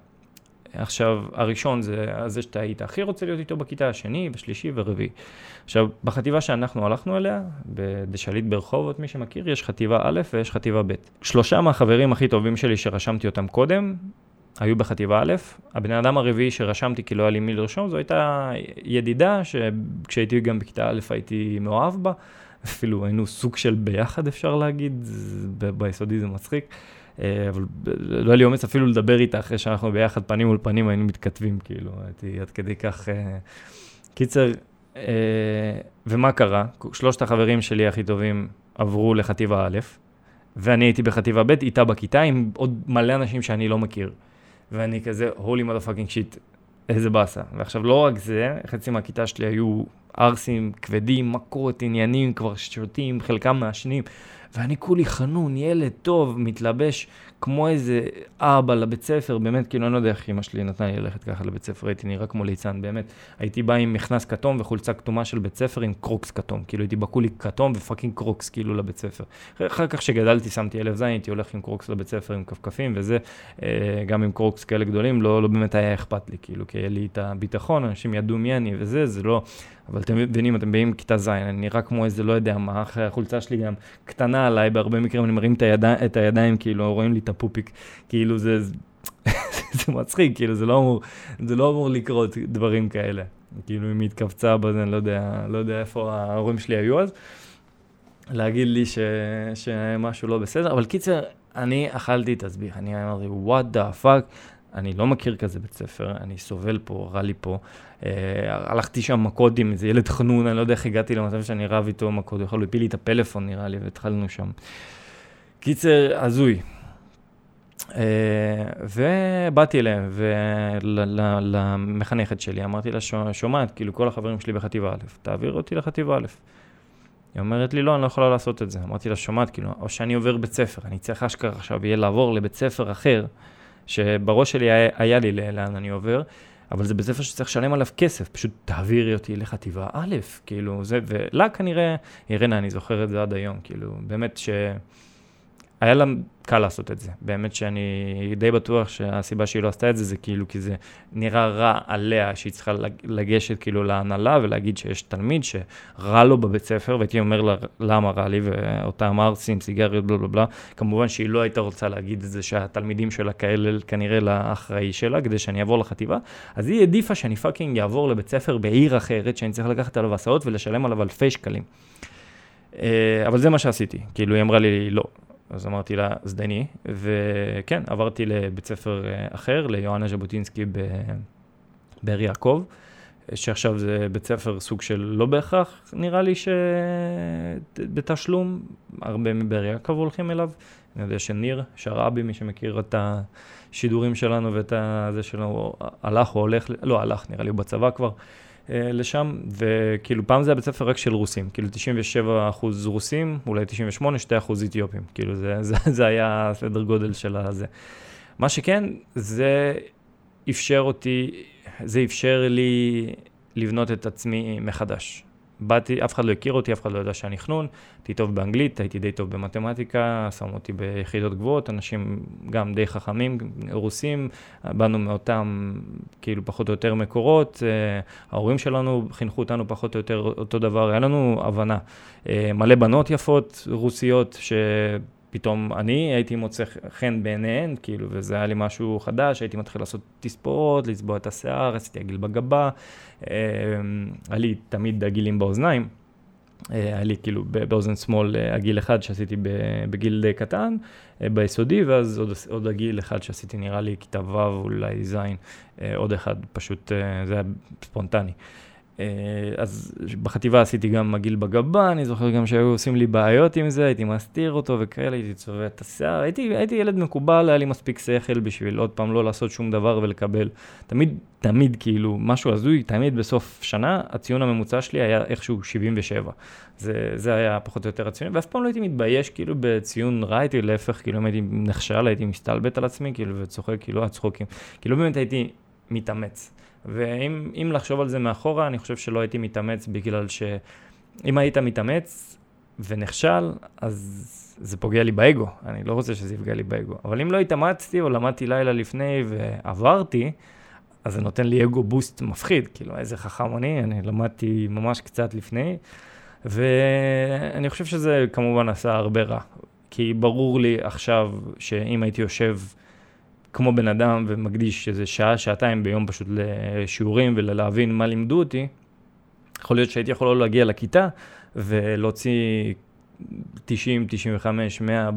עכשיו, הראשון זה זה שאתה היית הכי רוצה להיות איתו בכיתה, השני ושלישי ורביעי. עכשיו, בחטיבה שאנחנו הלכנו אליה, בדשליט ברחובות, מי שמכיר, יש חטיבה א' ויש חטיבה ב'. שלושה מהחברים הכי טובים שלי שרשמתי אותם קודם, היו בחטיבה א', הבן אדם הרביעי שרשמתי כי לא היה לי מי לרשום, זו הייתה ידידה שכשהייתי גם בכיתה א' הייתי מאוהב בה, אפילו היינו סוג של ביחד אפשר להגיד, ביסודי זה מצחיק. אה, אבל לא היה לי אומץ אפילו לדבר איתה אחרי שאנחנו ביחד פנים מול פנים היינו מתכתבים, כאילו, הייתי עד כדי כך... אה, קיצר, אה, ומה קרה? שלושת החברים שלי הכי טובים עברו לחטיבה א', ואני הייתי בחטיבה ב', איתה בכיתה, עם עוד מלא אנשים שאני לא מכיר. ואני כזה, holy motherfucking shit, איזה באסה. ועכשיו, לא רק זה, חצי מהכיתה שלי היו ערסים כבדים, מכות, עניינים, כבר שותים, חלקם מעשנים. ואני כולי חנון, ילד טוב, מתלבש כמו איזה אבא לבית ספר, באמת, כאילו, אני לא יודע איך אמא שלי נתנה לי ללכת ככה לבית ספר, הייתי נראה כמו ליצן, באמת. הייתי בא עם מכנס כתום וחולצה כתומה של בית ספר עם קרוקס כתום, כאילו הייתי כולי כתום ו fucking קרוקס, כאילו, לבית ספר. אחר כך שגדלתי, שמתי אלף זין, הייתי הולך עם קרוקס לבית ספר עם כפכפים, וזה, אה, גם עם קרוקס כאלה גדולים, לא, לא באמת היה אכפת לי, כאילו, כי היה לי את הביטחון, אנשים ידעו מי אני וזה, זה לא... אבל אתם מבינים, אתם באים מכיתה ז', אני נראה כמו איזה, לא יודע מה, אחרי החולצה שלי גם קטנה עליי, בהרבה מקרים אני מרים את, היד... את הידיים, כאילו, רואים לי את הפופיק, כאילו זה, זה מצחיק, כאילו, זה לא אמור, זה לא אמור לקרות דברים כאלה. כאילו, אם היא התכווצה בזה, אני לא יודע, לא יודע איפה ההורים שלי היו אז. להגיד לי ש... שמשהו לא בסדר, אבל קיצר, אני אכלתי תסביך, אני אמרתי, what the fuck, אני לא מכיר כזה בית ספר, אני סובל פה, רע לי פה. אה, הלכתי שם מכות עם איזה ילד חנון, אני לא יודע איך הגעתי למצב שאני רב איתו מכות, הוא יכול להפיל לי את הפלאפון נראה לי, והתחלנו שם. קיצר, הזוי. אה, ובאתי אליהם, ולמחנכת שלי, אמרתי לה, שומעת, כאילו כל החברים שלי בחטיבה א', תעביר אותי לחטיבה א'. היא אומרת לי, לא, אני לא יכולה לעשות את זה. אמרתי לה, שומעת, כאילו, או שאני עובר בית ספר, אני צריך אשכרה עכשיו יהיה לעבור לבית ספר אחר, שבראש שלי היה, היה לי לאן אני עובר, אבל זה בית ספר שצריך לשלם עליו כסף, פשוט תעבירי אותי לחטיבה א', כאילו, זה, ולה כנראה, אירנה, אני זוכר את זה עד היום, כאילו, באמת ש... היה לה קל לעשות את זה. באמת שאני די בטוח שהסיבה שהיא לא עשתה את זה, זה כאילו כי זה נראה רע עליה, שהיא צריכה לגשת כאילו להנהלה ולהגיד שיש תלמיד שרע לו בבית ספר, והייתי אומר לה למה רע לי, ואותם ערסים, סיגריות, בלה בלה בלה. כמובן שהיא לא הייתה רוצה להגיד את זה שהתלמידים שלה כאלה כנראה לאחראי שלה, כדי שאני אעבור לחטיבה. אז היא העדיפה שאני fucking אעבור לבית ספר בעיר אחרת, שאני צריך לקחת עליו הסעות ולשלם עליו אלפי שקלים. אה, אבל זה מה שעשיתי, כאילו היא אמרה לי לא, אז אמרתי לה, זדני, וכן, עברתי לבית ספר אה, אחר, ליואנה ז'בוטינסקי באר יעקב, שעכשיו זה בית ספר סוג של לא בהכרח, נראה לי שבתשלום, הרבה מבאר יעקב הולכים אליו. אני יודע שניר שרעבי, מי שמכיר את השידורים שלנו ואת זה שלו, הלך או הולך, לא הלך, נראה לי הוא בצבא כבר. אה, לשם, וכאילו פעם זה היה בית ספר רק של רוסים, כאילו 97 אחוז רוסים, אולי 98, 2 אחוז אתיופים, כאילו זה, זה, זה היה סדר גודל של הזה. מה שכן, זה אפשר אותי, זה אפשר לי לבנות את עצמי מחדש. באתי, אף אחד לא הכיר אותי, אף אחד לא ידע שאני חנון, הייתי טוב באנגלית, הייתי די טוב במתמטיקה, שמו אותי ביחידות גבוהות, אנשים גם די חכמים, רוסים, באנו מאותם, כאילו, פחות או יותר מקורות, אה, ההורים שלנו חינכו אותנו פחות או יותר אותו דבר, היה לנו הבנה. אה, מלא בנות יפות, רוסיות, ש... פתאום אני הייתי מוצא חן בעיניהן, כאילו, וזה היה לי משהו חדש, הייתי מתחיל לעשות תספורות, לצבוע את השיער, עשיתי עגיל בגבה, אה, היה לי תמיד עגילים באוזניים, אה, היה לי כאילו באוזן שמאל אה, עגיל אחד שעשיתי בגיל די קטן, ביסודי, ואז עוד, עוד עגיל אחד שעשיתי נראה לי כיתה ו', אולי ז', עוד אחד, פשוט זה היה ספונטני. אה, אז בחטיבה עשיתי גם מגעיל בגבה, אני זוכר גם שהיו עושים לי בעיות עם זה, הייתי מסתיר אותו וכאלה, הייתי צובע את השיער, הייתי, הייתי ילד מקובל, היה לי מספיק שכל בשביל עוד פעם לא לעשות שום דבר ולקבל. תמיד, תמיד כאילו, משהו הזוי, תמיד בסוף שנה, הציון הממוצע שלי היה איכשהו 77. זה, זה היה פחות או יותר הציון, ואף פעם לא הייתי מתבייש כאילו בציון רע, הייתי להפך, כאילו אם הייתי נכשל, הייתי מסתלבט על עצמי, כאילו, וצוחק, כאילו, הצחוקים. כאילו באמת הייתי מתאמץ. ואם לחשוב על זה מאחורה, אני חושב שלא הייתי מתאמץ בגלל שאם היית מתאמץ ונכשל, אז זה פוגע לי באגו. אני לא רוצה שזה יפגע לי באגו. אבל אם לא התאמצתי או למדתי לילה לפני ועברתי, אז זה נותן לי אגו בוסט מפחיד. כאילו, איזה חכם אני, אני למדתי ממש קצת לפני, ואני חושב שזה כמובן עשה הרבה רע. כי ברור לי עכשיו שאם הייתי יושב כמו בן אדם ומקדיש איזה שעה, שעתיים ביום פשוט לשיעורים ולהבין מה לימדו אותי, יכול להיות שהייתי יכול לא להגיע לכיתה ולהוציא 90, 95, 100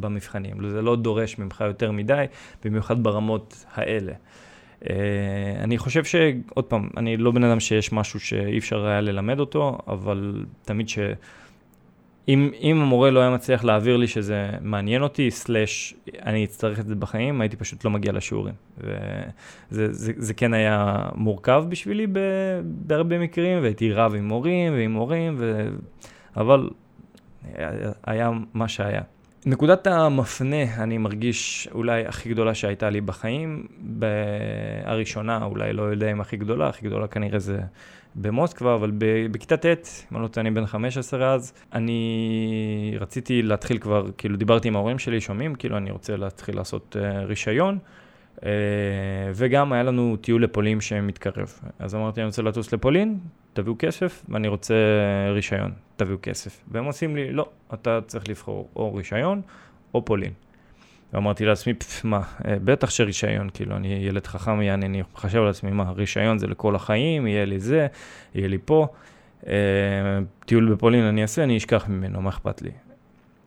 במבחנים. זה לא דורש ממך יותר מדי, במיוחד ברמות האלה. Uh, אני חושב שעוד פעם, אני לא בן אדם שיש משהו שאי אפשר היה ללמד אותו, אבל תמיד ש... אם, אם המורה לא היה מצליח להעביר לי שזה מעניין אותי, סלאש אני אצטרך את זה בחיים, הייתי פשוט לא מגיע לשיעורים. וזה זה, זה כן היה מורכב בשבילי ב, בהרבה מקרים, והייתי רב עם מורים ועם מורים, ו... אבל היה, היה מה שהיה. נקודת המפנה, אני מרגיש אולי הכי גדולה שהייתה לי בחיים, הראשונה, אולי לא יודע אם הכי גדולה, הכי גדולה כנראה זה במוסקבה, אבל בכיתה ט', אם אני לא טועה, אני בן 15 אז, אני רציתי להתחיל כבר, כאילו דיברתי עם ההורים שלי, שומעים, כאילו אני רוצה להתחיל לעשות uh, רישיון, uh, וגם היה לנו טיול לפולין שמתקרב. אז אמרתי, אני רוצה לטוס לפולין, תביאו כסף, ואני רוצה רישיון, תביאו כסף. והם עושים לי, לא, אתה צריך לבחור או רישיון או פולין. ואמרתי לעצמי, מה, אה, בטח שרישיון, כאילו, אני ילד חכם, יעני, אני חושב על עצמי, מה, רישיון זה לכל החיים, יהיה לי זה, יהיה לי פה. אה, טיול בפולין אני אעשה, אני אשכח ממנו, מה אכפת לי?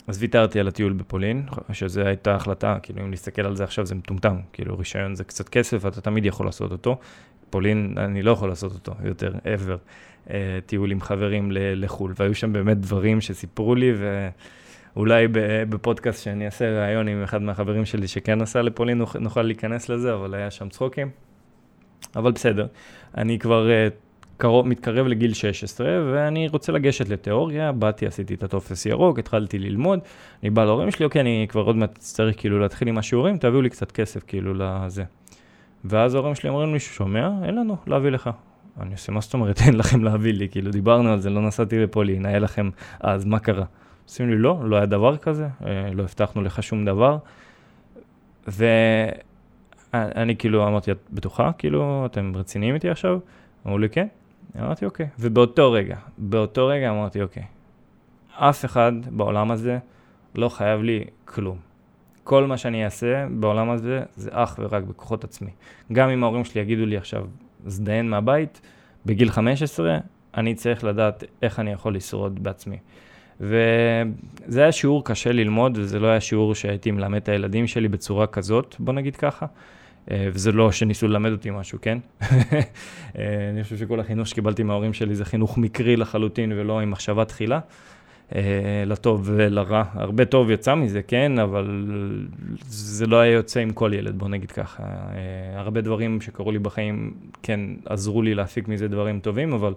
אז ויתרתי על הטיול בפולין, שזו הייתה החלטה, כאילו, אם נסתכל על זה עכשיו זה מטומטם, כאילו, רישיון זה קצת כסף, אתה תמיד יכול לעשות אותו. פולין, אני לא יכול לעשות אותו יותר, ever. אה, טיול עם חברים לחו"ל, והיו שם באמת דברים שסיפרו לי, ואולי בפודקאסט שאני אעשה ראיון עם אחד מהחברים שלי שכן נסע לפולין, נוכל להיכנס לזה, אבל היה שם צחוקים. אבל בסדר, אני כבר uh, קרוב, מתקרב לגיל 16, ואני רוצה לגשת לתיאוריה, באתי, עשיתי את הטופס ירוק, התחלתי ללמוד, אני בא להורים שלי, אוקיי, אני כבר עוד מעט צריך כאילו להתחיל עם השיעורים, תביאו לי קצת כסף כאילו לזה. ואז ההורים שלי אומרים לי, שומע, אין לנו להביא לך. אני עושה, מה זאת אומרת, אין לכם להביא לי, כאילו דיברנו על זה, לא נסעתי לפולין, היה לכם אז, מה קרה? עושים לי, לא, לא היה דבר כזה, אה, לא הבטחנו לך שום דבר. ואני כאילו אמרתי, את בטוחה? כאילו, אתם רציניים איתי עכשיו? אמרו לי, כן. אמרתי, אוקיי. ובאותו רגע, באותו רגע אמרתי, אוקיי, אף אחד בעולם הזה לא חייב לי כלום. כל מה שאני אעשה בעולם הזה זה אך ורק בכוחות עצמי. גם אם ההורים שלי יגידו לי עכשיו, זדיין מהבית, בגיל 15, אני צריך לדעת איך אני יכול לשרוד בעצמי. וזה היה שיעור קשה ללמוד, וזה לא היה שיעור שהייתי מלמד את הילדים שלי בצורה כזאת, בוא נגיד ככה. אה, וזה לא שניסו ללמד אותי משהו, כן? אה, אני חושב שכל החינוך שקיבלתי מההורים שלי זה חינוך מקרי לחלוטין ולא עם מחשבה תחילה. אה, לטוב ולרע. הרבה טוב יצא מזה, כן, אבל זה לא היה יוצא עם כל ילד, בוא נגיד ככה. הרבה דברים שקרו לי בחיים, כן, עזרו לי להפיק מזה דברים טובים, אבל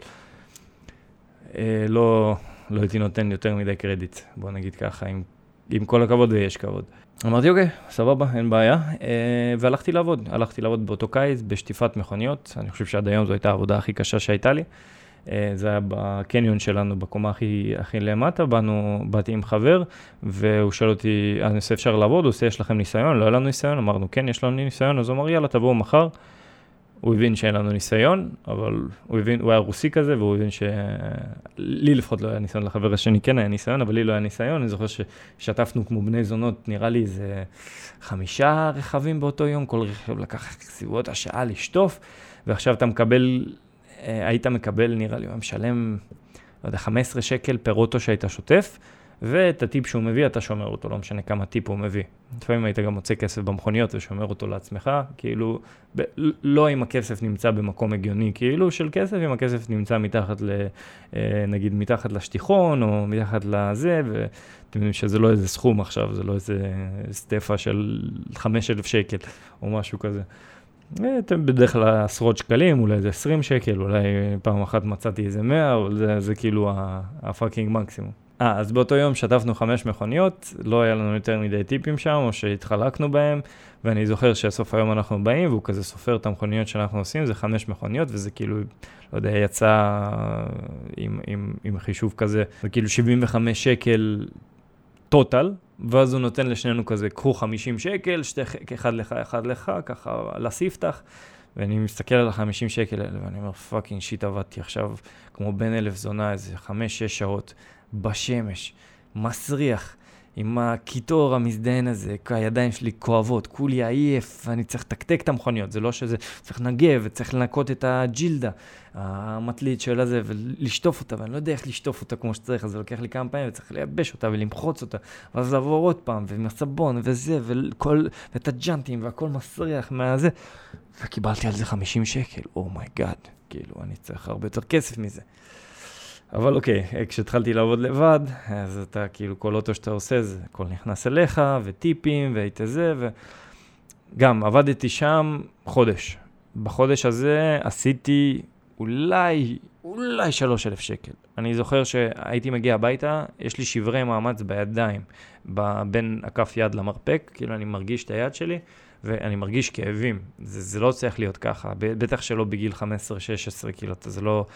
לא, לא הייתי נותן יותר מדי קרדיט, בוא נגיד ככה, עם, עם כל הכבוד ויש כבוד. אמרתי, אוקיי, סבבה, אין בעיה, והלכתי לעבוד. הלכתי לעבוד באותו קיץ בשטיפת מכוניות, אני חושב שעד היום זו הייתה העבודה הכי קשה שהייתה לי. אה, זה היה בקניון שלנו, בקומה הכי, הכי למטה, באנו, באתי עם חבר, והוא שואל אותי, אני עושה אפשר לעבוד? הוא עושה, יש לכם ניסיון? לא היה לנו ניסיון? אמרנו, כן, יש לנו ניסיון, אז הוא אמר, יאללה, תבואו מחר. הוא הבין שאין לנו ניסיון, אבל הוא הבין, הוא היה רוסי כזה, והוא הבין ש... לי לפחות לא היה ניסיון, לחבר השני כן היה ניסיון, אבל לי לא היה ניסיון. אני זוכר ששטפנו כמו בני זונות, נראה לי איזה חמישה רכבים באותו יום, כל רכב לקח סביבות השעה לשטוף, ועכשיו אתה מקבל אה, היית מקבל, נראה לי, הוא משלם, לא יודע, 15 שקל פר אוטו שהיית שוטף, ואת הטיפ שהוא מביא, אתה שומר אותו, לא משנה כמה טיפ הוא מביא. לפעמים היית גם מוצא כסף במכוניות ושומר אותו לעצמך, כאילו, ב- לא אם הכסף נמצא במקום הגיוני, כאילו, של כסף, אם הכסף נמצא מתחת ל... אה, נגיד, מתחת לשטיחון, או מתחת לזה, ואתם יודעים שזה לא איזה סכום עכשיו, זה לא איזה סטפה של 5,000 שקל, או משהו כזה. אתם בדרך כלל עשרות שקלים, אולי איזה 20 שקל, אולי פעם אחת מצאתי איזה 100, אבל זה, זה כאילו הפאקינג מקסימום. אה, אז באותו יום שטפנו חמש מכוניות, לא היה לנו יותר מדי טיפים שם, או שהתחלקנו בהם, ואני זוכר שסוף היום אנחנו באים, והוא כזה סופר את המכוניות שאנחנו עושים, זה חמש מכוניות, וזה כאילו, לא יודע, יצא עם, עם, עם חישוב כזה, זה כאילו 75 שקל total, ואז הוא נותן לשנינו כזה, קחו 50 שקל, שתי, אחד לך, אחד לך, ככה לספתח. ואני מסתכל על ה-50 שקל האלה, ואני אומר, fucking shit, עבדתי עכשיו כמו בן אלף זונה, איזה 5-6 שעות בשמש, מסריח. עם הקיטור המזדיין הזה, הידיים שלי כואבות, כולי עייף, ואני צריך לתקתק את המכוניות, זה לא שזה, צריך לנגב וצריך לנקות את הג'לדה, המטלית של הזה, ולשטוף אותה, ואני לא יודע איך לשטוף אותה כמו שצריך, אז זה לוקח לי כמה פעמים, וצריך לייבש אותה ולסחוט אותה, ואז לעבור עוד פעם, ועם הסבון וזה, וכל, ואת הג'אנטים, והכל מסריח מהזה, וקיבלתי על זה 50 שקל, oh my god, oh כאילו, אני צריך הרבה יותר כסף מזה. אבל אוקיי, כשהתחלתי לעבוד לבד, אז אתה כאילו, כל אוטו שאתה עושה, זה הכל נכנס אליך, וטיפים, והיית זה, וגם עבדתי שם חודש. בחודש הזה עשיתי אולי, אולי 3,000 שקל. אני זוכר שהייתי מגיע הביתה, יש לי שברי מאמץ בידיים, בין הכף יד למרפק, כאילו אני מרגיש את היד שלי, ואני מרגיש כאבים. זה, זה לא צריך להיות ככה, בטח שלא בגיל 15-16, כאילו, זה לא,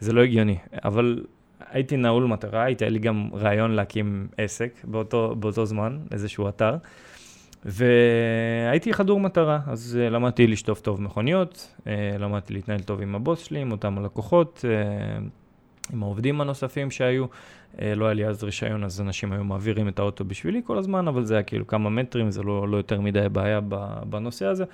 זה לא הגיוני. אבל הייתי נעול מטרה, הייתה לי גם רעיון להקים עסק באותו, באותו זמן, איזשהו אתר. והייתי חדור מטרה, אז uh, למדתי לשטוף טוב מכוניות, uh, למדתי להתנהל טוב עם הבוס שלי, עם אותם הלקוחות, uh, עם העובדים הנוספים שהיו. לא היה לי אז רישיון, אז אנשים היו מעבירים את האוטו בשבילי כל הזמן, אבל זה היה כאילו כמה מטרים, זה לא, לא יותר מדי בעיה בנושא הזה.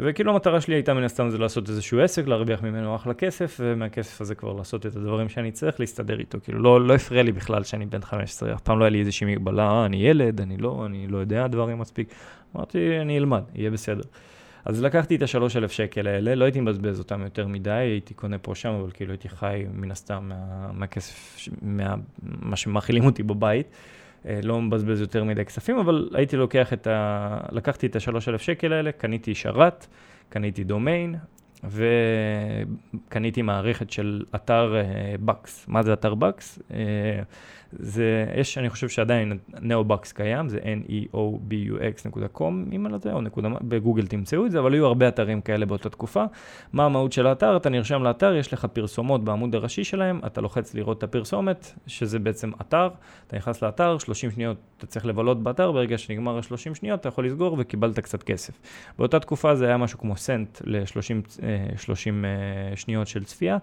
וכאילו המטרה שלי הייתה מן הסתם זה לעשות איזשהו עסק, להרוויח ממנו אחלה כסף, ומהכסף הזה כבר לעשות את הדברים שאני צריך, להסתדר איתו. כאילו לא, לא הפריע לי בכלל שאני בן 15, אף פעם לא היה לי איזושהי מגבלה, אה, אני ילד, אני לא, אני לא יודע דברים מספיק. אמרתי, אני אלמד, יהיה בסדר. אז לקחתי את השלוש אלף שקל האלה, לא הייתי מבזבז אותם יותר מדי, הייתי קונה פה שם, אבל כאילו הייתי חי מן הסתם מה, מהכסף, מה, מה שמאכילים אותי בבית. אה, לא מבזבז יותר מדי כספים, אבל הייתי לוקח את ה... לקחתי את השלוש אלף שקל האלה, קניתי שרת, קניתי דומיין, וקניתי מערכת של אתר בקס. Uh, מה זה אתר בקס? זה, יש, אני חושב שעדיין נאו-בקס קיים, זה neobux.com, אם אני לא יודע, או נקודה, בגוגל תמצאו את זה, אבל היו הרבה אתרים כאלה באותה תקופה. מה המהות של האתר? אתה נרשם לאתר, יש לך פרסומות בעמוד הראשי שלהם, אתה לוחץ לראות את הפרסומת, שזה בעצם אתר, אתה נכנס לאתר, 30 שניות אתה צריך לבלות באתר, ברגע שנגמר ה-30 שניות אתה יכול לסגור וקיבלת קצת כסף. באותה תקופה זה היה משהו כמו סנט ל-30 אה, שניות של צפייה.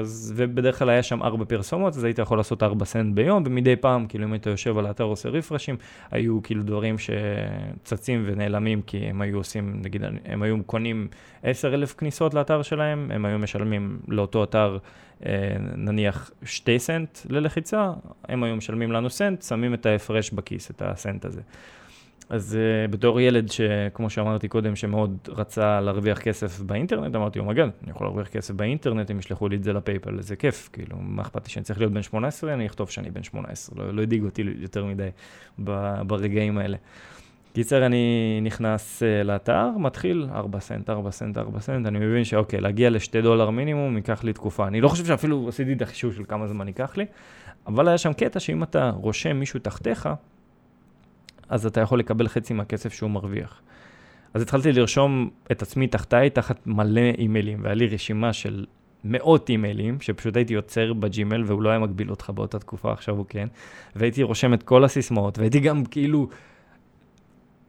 אז, ובדרך כלל היה שם ארבע פרסומות, אז היית יכול לעשות ארבע סנט ביום, ומדי פעם, כאילו אם היית יושב על האתר עושה refresh־ים, היו כאילו דברים שצצים ונעלמים, כי הם היו עושים, נגיד, הם היו קונים עשר אלף כניסות לאתר שלהם, הם היו משלמים לאותו אתר אה, נניח שתי סנט ללחיצה, הם היו משלמים לנו סנט, שמים את ההפרש בכיס, את הסנט הזה. אז uh, בתור ילד שכמו שאמרתי קודם, שמאוד רצה להרוויח כסף באינטרנט, אמרתי, oh my god, אני יכול להרוויח כסף באינטרנט, הם ישלחו לי את זה ל PayPal, איזה כיף, כאילו, מה אכפת לי שאני צריך להיות בן 18, אני אכתוב שאני בן 18, לא, לא הדאיג אותי יותר מדי ב, ברגעים האלה. קיצר, אני נכנס uh, לאתר, מתחיל 4 סנט, 4 סנט, 4 סנט, אני מבין שאוקיי, להגיע ל-2 דולר מינימום ייקח לי תקופה. אני לא חושב שאפילו עשיתי את החישוב של כמה זמן ייקח לי, אבל היה שם קטע שאם אתה רושם מישהו תחתיך, אז אתה יכול לקבל חצי מהכסף שהוא מרוויח. אז התחלתי לרשום את עצמי תחתיי תחת מלא אימיילים, והיה לי רשימה של מאות אימיילים, שפשוט הייתי יוצר בג'ימל, והוא לא היה מגביל אותך באותה תקופה, עכשיו הוא כן, והייתי רושם את כל הסיסמאות, והייתי גם כאילו...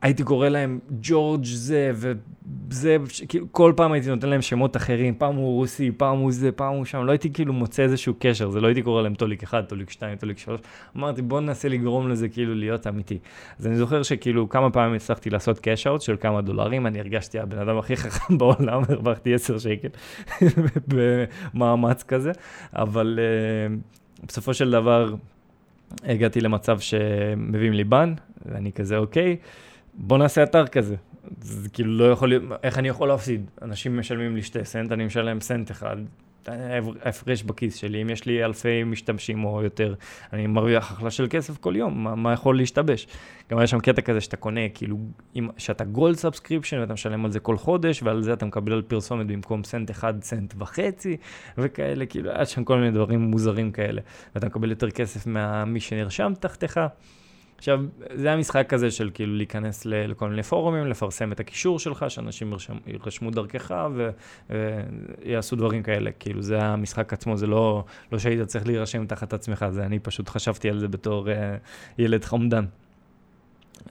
הייתי קורא להם ג'ורג' זה וזה, כאילו כל פעם הייתי נותן להם שמות אחרים, פעם הוא רוסי, פעם הוא זה, פעם הוא שם, לא הייתי כאילו מוצא איזשהו קשר, זה לא הייתי קורא להם טוליק 1, טוליק 2, טוליק 3, אמרתי בוא ננסה לגרום לזה כאילו להיות אמיתי. אז אני זוכר שכאילו כמה פעמים הצלחתי לעשות קאש אאוט של כמה דולרים, אני הרגשתי הבן אדם הכי חכם בעולם, הרווחתי 10 שקל במאמץ כזה, אבל uh, בסופו של דבר הגעתי למצב שמביאים לי בן, ואני כזה אוקיי. בוא נעשה אתר כזה. זה כאילו לא יכול להיות, איך אני יכול להפסיד? אנשים משלמים לי שתי סנט, אני משלם סנט אחד, ההפרש בכיס שלי, אם יש לי אלפי משתמשים או יותר, אני מרוויח אחלה של כסף כל יום, מה, מה יכול להשתבש? גם יש שם קטע כזה שאתה קונה, כאילו, אם, שאתה gold subscription ואתה משלם על זה כל חודש, ועל זה אתה מקבל על פרסומת במקום סנט אחד, סנט וחצי, וכאלה, כאילו, היה שם כל מיני דברים מוזרים כאלה, ואתה מקבל יותר כסף ממי שנרשם תחתיך. עכשיו, זה המשחק הזה של כאילו להיכנס לכל מיני פורומים, לפרסם את הקישור שלך, שאנשים ירשמו דרכך ויעשו דברים כאלה. כאילו, זה המשחק עצמו, זה לא, לא שהיית צריך להירשם תחת עצמך, זה אני פשוט חשבתי על זה בתור uh, ילד חמדן.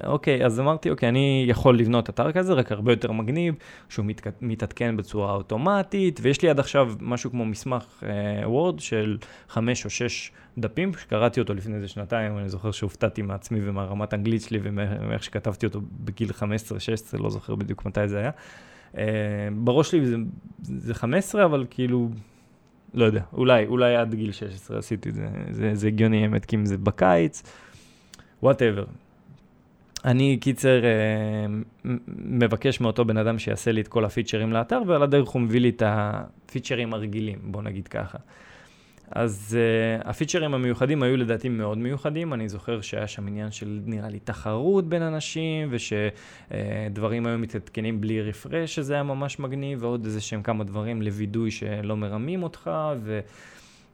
אוקיי, אז אמרתי, אוקיי, אני יכול לבנות אתר כזה, רק הרבה יותר מגניב, שהוא מת, מתעדכן בצורה אוטומטית, ויש לי עד עכשיו משהו כמו מסמך Word uh, של חמש או שש דפים, שקראתי אותו לפני איזה שנתיים, אני זוכר שהופתעתי מעצמי ומהרמת אנגלית שלי ומאיך שכתבתי אותו בגיל 15-16, לא זוכר בדיוק מתי זה היה. Uh, בראש שלי זה, זה 15, אבל כאילו, לא יודע, אולי, אולי עד גיל 16 עשיתי את זה, זה, זה הגיוני האמת, כי אם זה בקיץ, whatever. אני קיצר אה, מבקש מאותו בן אדם שיעשה לי את כל הפיצ'רים לאתר, ועל הדרך הוא מביא לי את הפיצ'רים הרגילים, בוא נגיד ככה. אז uh, הפיצ'רים המיוחדים היו לדעתי מאוד מיוחדים, אני זוכר שהיה שם עניין של נראה לי תחרות בין אנשים, ושדברים uh, היו מתעדכנים בלי רפרש, שזה היה ממש מגניב, ועוד איזה שהם כמה דברים לווידוי שלא מרמים אותך, ו...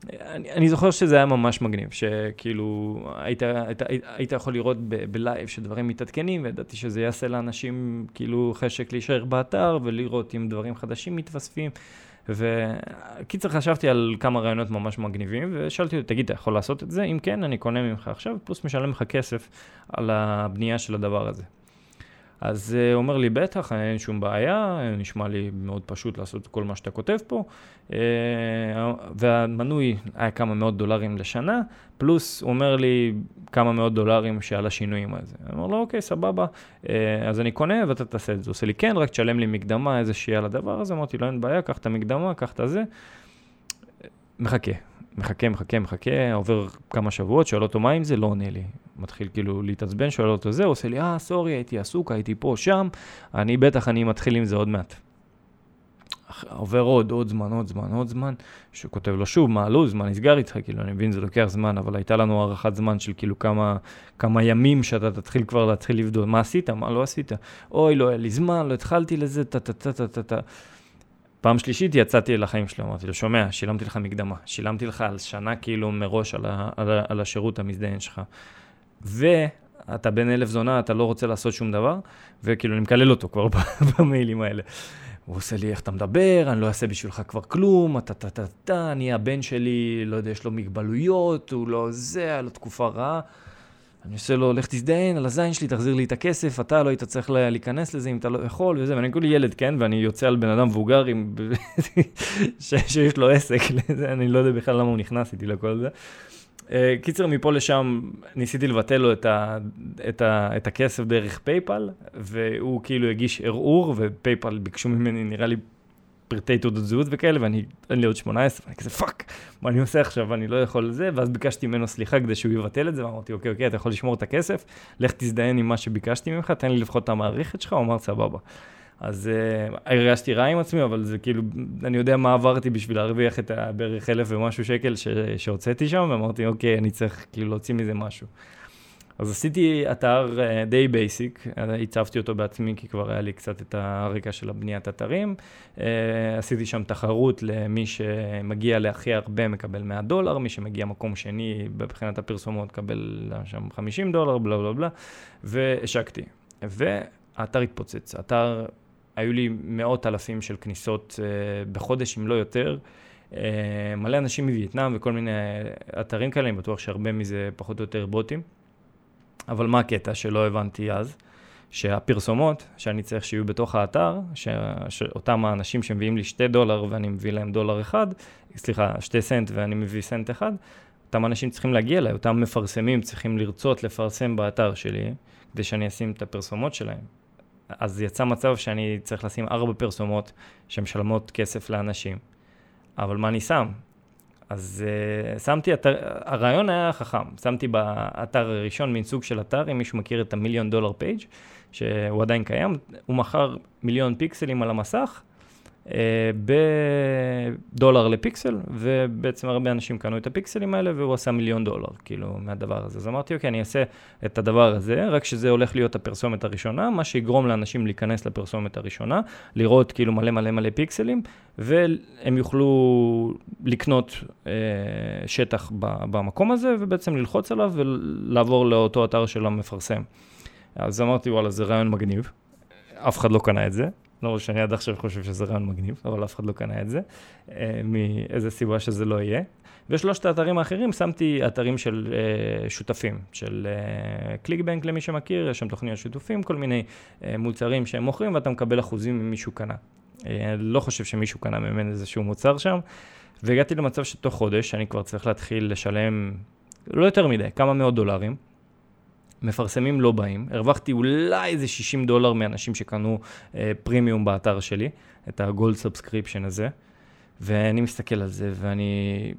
אני, אני זוכר שזה היה ממש מגניב, שכאילו היית, היית, היית יכול לראות בלייב שדברים מתעדכנים, וידעתי שזה יעשה לאנשים כאילו חשק להישאר באתר ולראות אם דברים חדשים מתווספים. וקיצר חשבתי על כמה רעיונות ממש מגניבים, ושאלתי אותו, תגיד, אתה יכול לעשות את זה? אם כן, אני קונה ממך עכשיו, פלוס משלם לך כסף על הבנייה של הדבר הזה. אז הוא אומר לי, בטח, אין שום בעיה, נשמע לי מאוד פשוט לעשות כל מה שאתה כותב פה. והמנוי היה כמה מאות דולרים לשנה, פלוס הוא אומר לי כמה מאות דולרים שעל השינויים הזה. אני אומר לו, אוקיי, סבבה, אז אני קונה ואתה תעשה את זה. הוא עושה לי, כן, רק תשלם לי מקדמה איזושהי על הדבר הזה. אמרתי לו, אין בעיה, קח את המקדמה, קח את הזה. מחכה, מחכה, מחכה, מחכה, עובר כמה שבועות, שואל אותו מה עם זה, לא עונה לי. מתחיל כאילו להתעצבן, שואל אותו זה, עושה לי, אה, סורי, הייתי עסוק, הייתי פה, שם, אני בטח, אני מתחיל עם זה עוד מעט. עובר עוד, עוד זמן, עוד זמן, עוד זמן, שהוא כותב לו שוב, מה הלו"ז, מה נסגר איתך, כאילו, אני מבין, זה לוקח זמן, אבל הייתה לנו הארכת זמן של כאילו כמה, כמה ימים שאתה תתחיל כבר להתחיל לבדוק, מה עשית, מה לא עשית, אוי, לא היה לי זמן, לא התחלתי לזה, טה טה טה טה טה. פעם שלישית יצאתי לחיים שלו, אמרתי לו, שומע, שילמתי לך מקדמה, שילמתי לך על שנה כאילו מראש על, ה, על, ה, על השירות המזדיין שלך. ואתה בן אלף זונה, אתה לא רוצה לעשות שום דבר, וכאילו אני מקלל אותו כבר במיילים האלה. הוא עושה לי, איך אתה מדבר, אני לא אעשה בשבילך כבר כלום, אתה, אתה, אתה, אתה, הבן שלי, לא יודע, יש לו מגבלויות, הוא לא זה, היה לו תקופה רעה. אני עושה לו, לך תזדיין על הזין שלי, תחזיר לי את הכסף, אתה לא היית צריך להיכנס לזה אם אתה לא יכול וזה, ואני כולי ילד, כן, ואני יוצא על בן אדם מבוגר עם... שיש לו עסק, לזה, אני לא יודע בכלל למה הוא נכנס איתי לכל זה. אה, קיצר, מפה לשם ניסיתי לבטל לו את, ה, את, ה, את הכסף דרך PayPal, והוא כאילו הגיש ערעור, ו PayPal ביקשו ממני, נראה לי, פרטי תעודות זהות וכאלה, ואני, אין לי עוד 18, ואני כזה fuck, מה אני עושה עכשיו, אני לא יכול לזה, ואז ביקשתי ממנו סליחה כדי שהוא יבטל את זה, ואמרתי, אוקיי, אוקיי, אתה יכול לשמור את הכסף, לך תזדיין עם מה שביקשתי ממך, תן לי לפחות את המערכת שלך, הוא אמר, סבבה. אז uh, הרגשתי רע עם עצמי, אבל זה כאילו, אני יודע מה עברתי בשביל להרוויח את בערך אלף ומשהו שקל שהוצאתי שם, ואמרתי, אוקיי, אני צריך כאילו להוציא מזה משהו. אז עשיתי אתר uh, די basic, הצבתי אותו בעצמי כי כבר היה לי קצת את הרקע של הבניית אתרים. Uh, עשיתי שם תחרות למי שמגיע להכי הרבה מקבל 100 דולר, מי שמגיע מקום שני מבחינת הפרסומות מקבל שם 50 דולר, בלה בלה בלה, והשקתי. והאתר התפוצץ. האתר, היו לי מאות אלפים של כניסות בחודש, אם לא יותר. מלא אנשים מווייטנאם וכל מיני אתרים כאלה, אני בטוח שהרבה מזה פחות או יותר בוטים. אבל מה הקטע שלא הבנתי אז? שהפרסומות שאני צריך שיהיו בתוך האתר, ש... שאותם האנשים שמביאים לי שתי דולר ואני מביא להם דולר אחד, סליחה, שתי סנט ואני מביא סנט אחד, אותם אנשים צריכים להגיע אליי, אותם מפרסמים צריכים לרצות לפרסם באתר שלי, כדי שאני אשים את הפרסומות שלהם. אז יצא מצב שאני צריך לשים ארבע פרסומות שמשלמות כסף לאנשים. אבל מה אני שם? אז uh, שמתי אתר, הרעיון היה חכם, שמתי באתר הראשון מין סוג של אתר, אם מישהו מכיר את ה million dollar page, שהוא עדיין קיים, הוא מכר מיליון פיקסלים על המסך, בדולר לפיקסל, ובעצם הרבה אנשים קנו את הפיקסלים האלה, והוא עשה מיליון דולר, כאילו, מהדבר הזה. אז אמרתי, אוקיי, אני אעשה את הדבר הזה, רק שזה הולך להיות הפרסומת הראשונה, מה שיגרום לאנשים להיכנס לפרסומת הראשונה, לראות כאילו מלא מלא מלא פיקסלים, והם יוכלו לקנות אה, שטח במקום הזה, ובעצם ללחוץ עליו ולעבור לאותו אתר של המפרסם. אז אמרתי, וואלה, זה רעיון מגניב. אף אחד לא קנה את זה, לא שאני עד עכשיו חושב שזה רעיון מגניב, אבל אף אחד לא קנה את זה, אה, מאיזה סיבה שזה לא יהיה. ושלושת האתרים האחרים שמתי אתרים של אה, שותפים, של אה, קליקבנק למי שמכיר, יש שם תוכניות שותפים, כל מיני אה, מוצרים שהם מוכרים ואתה מקבל אחוזים ממישהו קנה. אה, לא חושב שמישהו קנה ממנו איזשהו מוצר שם, והגעתי למצב שתוך חודש אני כבר צריך להתחיל לשלם לא יותר מדי, כמה מאות דולרים. מפרסמים לא באים, הרווחתי אולי איזה 60 דולר מאנשים שקנו אה, פרימיום באתר שלי, את ה gold subscription הזה, ואני מסתכל על זה, ואני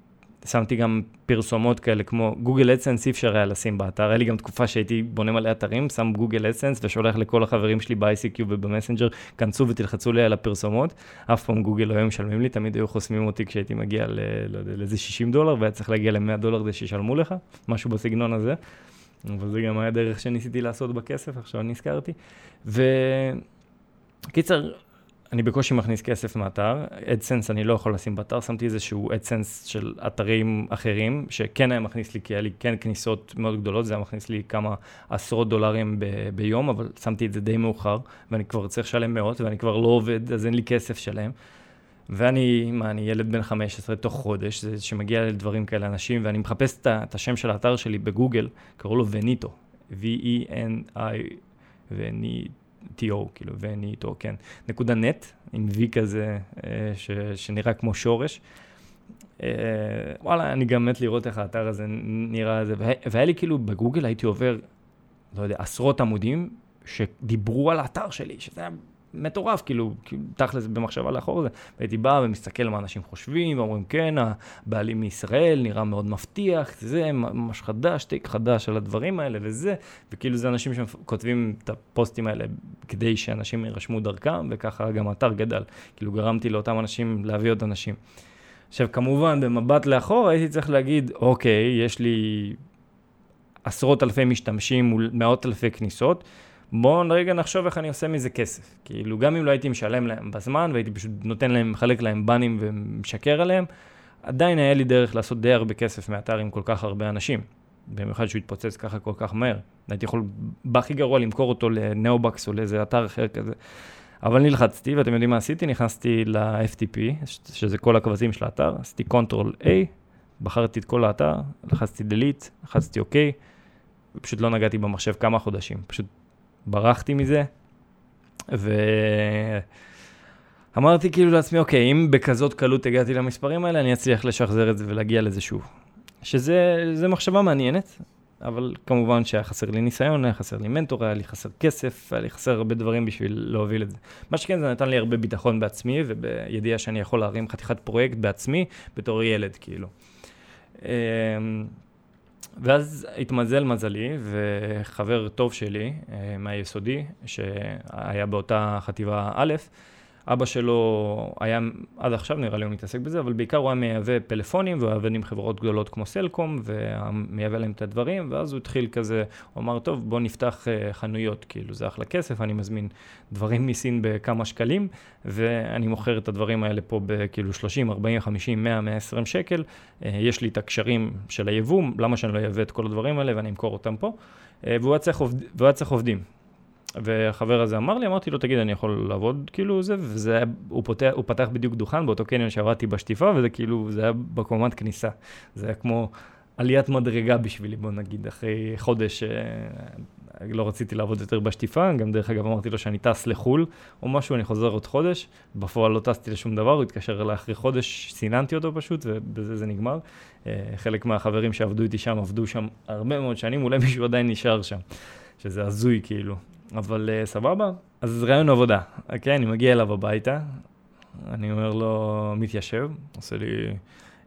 שמתי גם פרסומות כאלה כמו Google AdSense אי אפשר היה לשים באתר, היה לי גם תקופה שהייתי בונה מלא אתרים, שם Google AdSense ושולח לכל החברים שלי ב-ICQ וב Messenger, כנסו ותלחצו לי על הפרסומות, אף פעם גוגל לא היו משלמים לי, תמיד היו חוסמים אותי כשהייתי מגיע. לא לאיזה 60 דולר, והיה צריך להגיע ל-100 דולר כדי שישלמו לך, משהו בסגנון הזה. אבל זה גם היה דרך שניסיתי לעשות בכסף, עכשיו נזכרתי. וקיצר, אני בקושי מכניס כסף מאתר, אדסנס אני לא יכול לשים באתר, שמתי איזשהו אדסנס של אתרים אחרים, שכן היה מכניס לי, כי היה לי כן כניסות מאוד גדולות, זה היה מכניס לי כמה עשרות דולרים ב- ביום, אבל שמתי את זה די מאוחר, ואני כבר צריך לשלם מאות, ואני כבר לא עובד, אז אין לי כסף שלם. ואני, מה, אני ילד בן 15 תוך חודש, זה שמגיע לדברים כאלה אנשים, ואני מחפש את, את השם של האתר שלי בגוגל, קראו לו וניטו, V-E-N-I, וני... T-O, כאילו, ואני איתו, כן. נקודה נט, עם V כזה, אה, ש, שנראה כמו שורש. אה, וואלה, אני גם מת לראות איך האתר הזה נראה, זה, והיה לי כאילו, בגוגל הייתי עובר, לא יודע, עשרות עמודים שדיברו על האתר שלי, שזה היה מטורף, כאילו, תכל'ס במחשבה לאחור זה, והייתי בא ומסתכל מה אנשים חושבים, ואומרים, כן, הבעלים מישראל נראה מאוד מבטיח, זה ממש חדש, טייק חדש על הדברים האלה וזה, וכאילו זה אנשים שכותבים את הפוסטים האלה כדי שאנשים יירשמו דרכם, וככה גם האתר גדל. כאילו גרמתי לאותם אנשים להביא עוד אנשים. עכשיו, כמובן, במבט לאחור הייתי צריך להגיד, אוקיי, יש לי עשרות אלפי משתמשים מול מאות אלפי כניסות, בואו רגע נחשוב איך אני עושה מזה כסף. כאילו, גם אם לא הייתי משלם להם בזמן, והייתי פשוט נותן להם, מחלק להם בנים ומשקר עליהם, עדיין היה לי דרך לעשות די הרבה כסף מאתר עם כל כך הרבה אנשים. במיוחד שהוא התפוצץ ככה כל כך מהר. הייתי יכול, בהכי גרוע, למכור אותו לנאובקס או לאיזה אתר אחר כזה. אבל נלחצתי, ואתם יודעים מה עשיתי? נכנסתי ל-FTP, שזה כל הקבצים של האתר, עשיתי Ctrl A, בחרתי את כל האתר, לחצתי Delete, לחצתי OK, ופשוט לא נגעתי במחשב כמה חודשים. פשוט ברחתי מזה, ואמרתי כאילו לעצמי, אוקיי, אם בכזאת קלות הגעתי למספרים האלה, אני אצליח לשחזר את זה ולהגיע לזה שוב. שזה מחשבה מעניינת, אבל כמובן שהיה חסר לי ניסיון, היה חסר לי מנטור, היה לי חסר כסף, היה לי חסר הרבה דברים בשביל להוביל את זה. מה שכן, זה נתן לי הרבה ביטחון בעצמי, ובידיעה שאני יכול להרים חתיכת פרויקט בעצמי, בתור ילד, כאילו. ואז התמזל מזלי, וחבר טוב שלי אה, מהיסודי, שהיה באותה חטיבה א', אבא שלו היה, עד עכשיו נראה לי הוא מתעסק בזה, אבל בעיקר הוא היה מייבא פלאפונים, והוא היה עובד עם חברות גדולות כמו סלקום, ומייבא להם את הדברים, ואז הוא התחיל כזה, הוא אמר, טוב, בוא נפתח uh, חנויות, כאילו זה אחלה כסף, אני מזמין דברים מסין בכמה שקלים, ואני מוכר את הדברים האלה פה בכאילו 30, 40, 50, 100, 120 שקל, uh, יש לי את הקשרים של היבוא, למה שאני לא אייבא את כל הדברים האלה ואני אמכור אותם פה, uh, והוא היה צריך עובדים. והחבר הזה אמר לי, אמרתי לו, תגיד, אני יכול לעבוד כאילו זה, וזה היה, הוא, פותח, הוא פתח בדיוק דוכן באותו קניון שעבדתי בשטיפה, וזה כאילו, זה היה בקומת כניסה. זה היה כמו עליית מדרגה בשבילי, בוא נגיד, אחרי חודש, אה, לא רציתי לעבוד יותר בשטיפה, גם דרך אגב אמרתי לו שאני טס לחו"ל או משהו, אני חוזר עוד חודש, בפועל לא טסתי לשום דבר, הוא התקשר אליי אחרי חודש, סיננתי אותו פשוט, ובזה זה נגמר. אה, חלק מהחברים שעבדו איתי שם, עבדו שם הרבה מאוד שנים, אולי מישהו עדיין נשאר שם, שזה הזוי כאילו. אבל uh, סבבה. אז רעיון עבודה. אוקיי, אני מגיע אליו הביתה, אני אומר לו, מתיישב, עושה לי,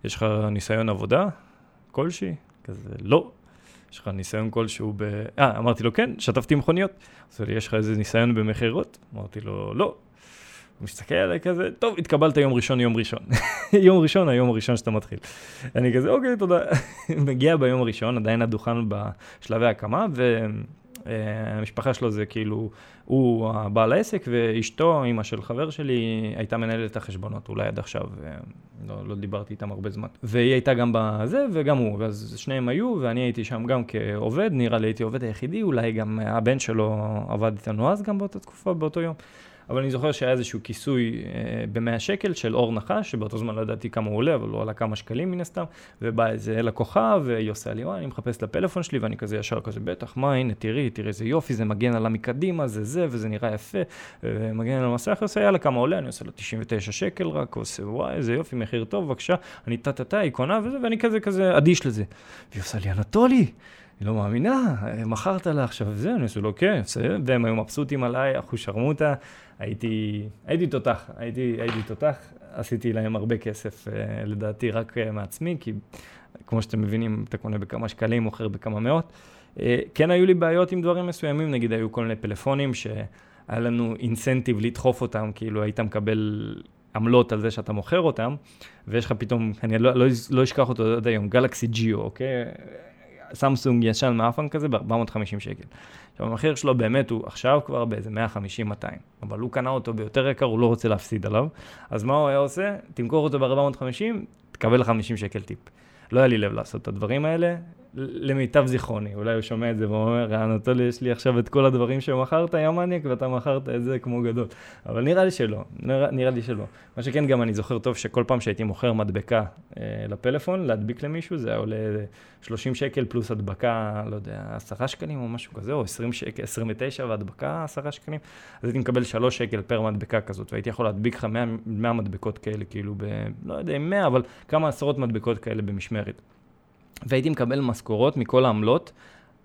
יש לך ניסיון עבודה כלשהי? כזה, לא. יש לך ניסיון כלשהו ב... אה, אמרתי לו, כן, שטפתי מכוניות. עושה לי, יש לך איזה ניסיון במכירות? אמרתי לו, לא. הוא מסתכל עליי כזה, טוב, התקבלת יום ראשון, יום ראשון. יום ראשון, היום הראשון שאתה מתחיל. אני כזה, אוקיי, תודה. מגיע ביום הראשון, עדיין הדוכן בשלבי הקמה, ו... אה, המשפחה שלו זה כאילו, הוא הבעל העסק, ואשתו, אימא של חבר שלי, הייתה מנהלת את החשבונות, אולי עד עכשיו, אה, לא, לא דיברתי איתם הרבה זמן. והיא הייתה גם בזה, וגם הוא, אז שניהם היו, ואני הייתי שם גם כעובד, נראה לי הייתי עובד היחידי, אולי גם הבן שלו עבד איתנו אז גם באותה תקופה, באותו יום. אבל אני זוכר שהיה איזשהו כיסוי אה, ב-100 שקל של אור נחש, שבאותו זמן לא ידעתי כמה הוא עולה, אבל הוא עלה כמה שקלים מן הסתם, ובא איזה לקוחה, והיא עושה לי, אני מחפש את הפלאפון שלי, ואני כזה ישר כזה, בטח, מה, הנה, תראי, תראי איזה יופי, זה מגן עלה מקדימה, זה זה, וזה נראה יפה, מגן על המסך, עושה, יאללה, כמה עולה, אני עושה לו 99 שקל רק, עושה, וואי, איזה יופי, מחיר טוב, בבקשה, אני טה-טה-טה, היא קונה וזה, ואני כזה כזה אדיש לזה. והיא עושה לי, אנטולי, היא לא מאמינה, מכרת לה עכשיו זה, אני עושה לו, כן, והם היו מבסוטים עליי, אחו שרמוטה, הייתי, הייתי תותח, הייתי, הייתי תותח, עשיתי להם הרבה כסף, אה, לדעתי, רק אה, מעצמי, כי כמו שאתם מבינים, אתה קונה בכמה שקלים, מוכר בכמה מאות. אה, כן היו לי בעיות עם דברים מסוימים, נגיד היו כל מיני פלאפונים שהיה לנו אינסנטיב לדחוף אותם, כאילו היית מקבל עמלות על זה שאתה מוכר אותם, ויש לך פתאום, אני לא, לא, לא אשכח אותו עד היום, גלקסי ג'יו, אוקיי? סמסונג ישן מאפן כזה ב-450 שקל. עכשיו המחיר שלו באמת הוא עכשיו כבר באיזה 150-200, אבל הוא קנה אותו ביותר יקר, הוא לא רוצה להפסיד עליו, אז מה הוא היה עושה? תמכור אותו ב-450, תקבל 50 שקל טיפ. לא היה לי לב לעשות את הדברים האלה, למיטב זיכרוני, אולי הוא שומע את זה ואומר, אנטולי, יש לי עכשיו את כל הדברים שמכרת, יא מניאק, ואתה מכרת את זה כמו גדול. אבל נראה לי שלא, נראה, נראה לי שלא. מה שכן, גם אני זוכר טוב שכל פעם שהייתי מוכר מדבקה אה, לפלאפון, להדביק למישהו, זה היה עולה 30 שקל פלוס הדבקה, לא יודע, 10 שקלים או משהו כזה, או 20 שקל, 29 והדבקה 10 שקלים. אז הייתי מקבל 3 שקל פר מדבקה כזאת, והייתי יכול להדביק לך 100, 100 מדבקות כאלה, כאילו, ב, לא יודע, 100, אבל כמה עשרות מדבקות כאלה במשמרת. והייתי מקבל משכורות מכל העמלות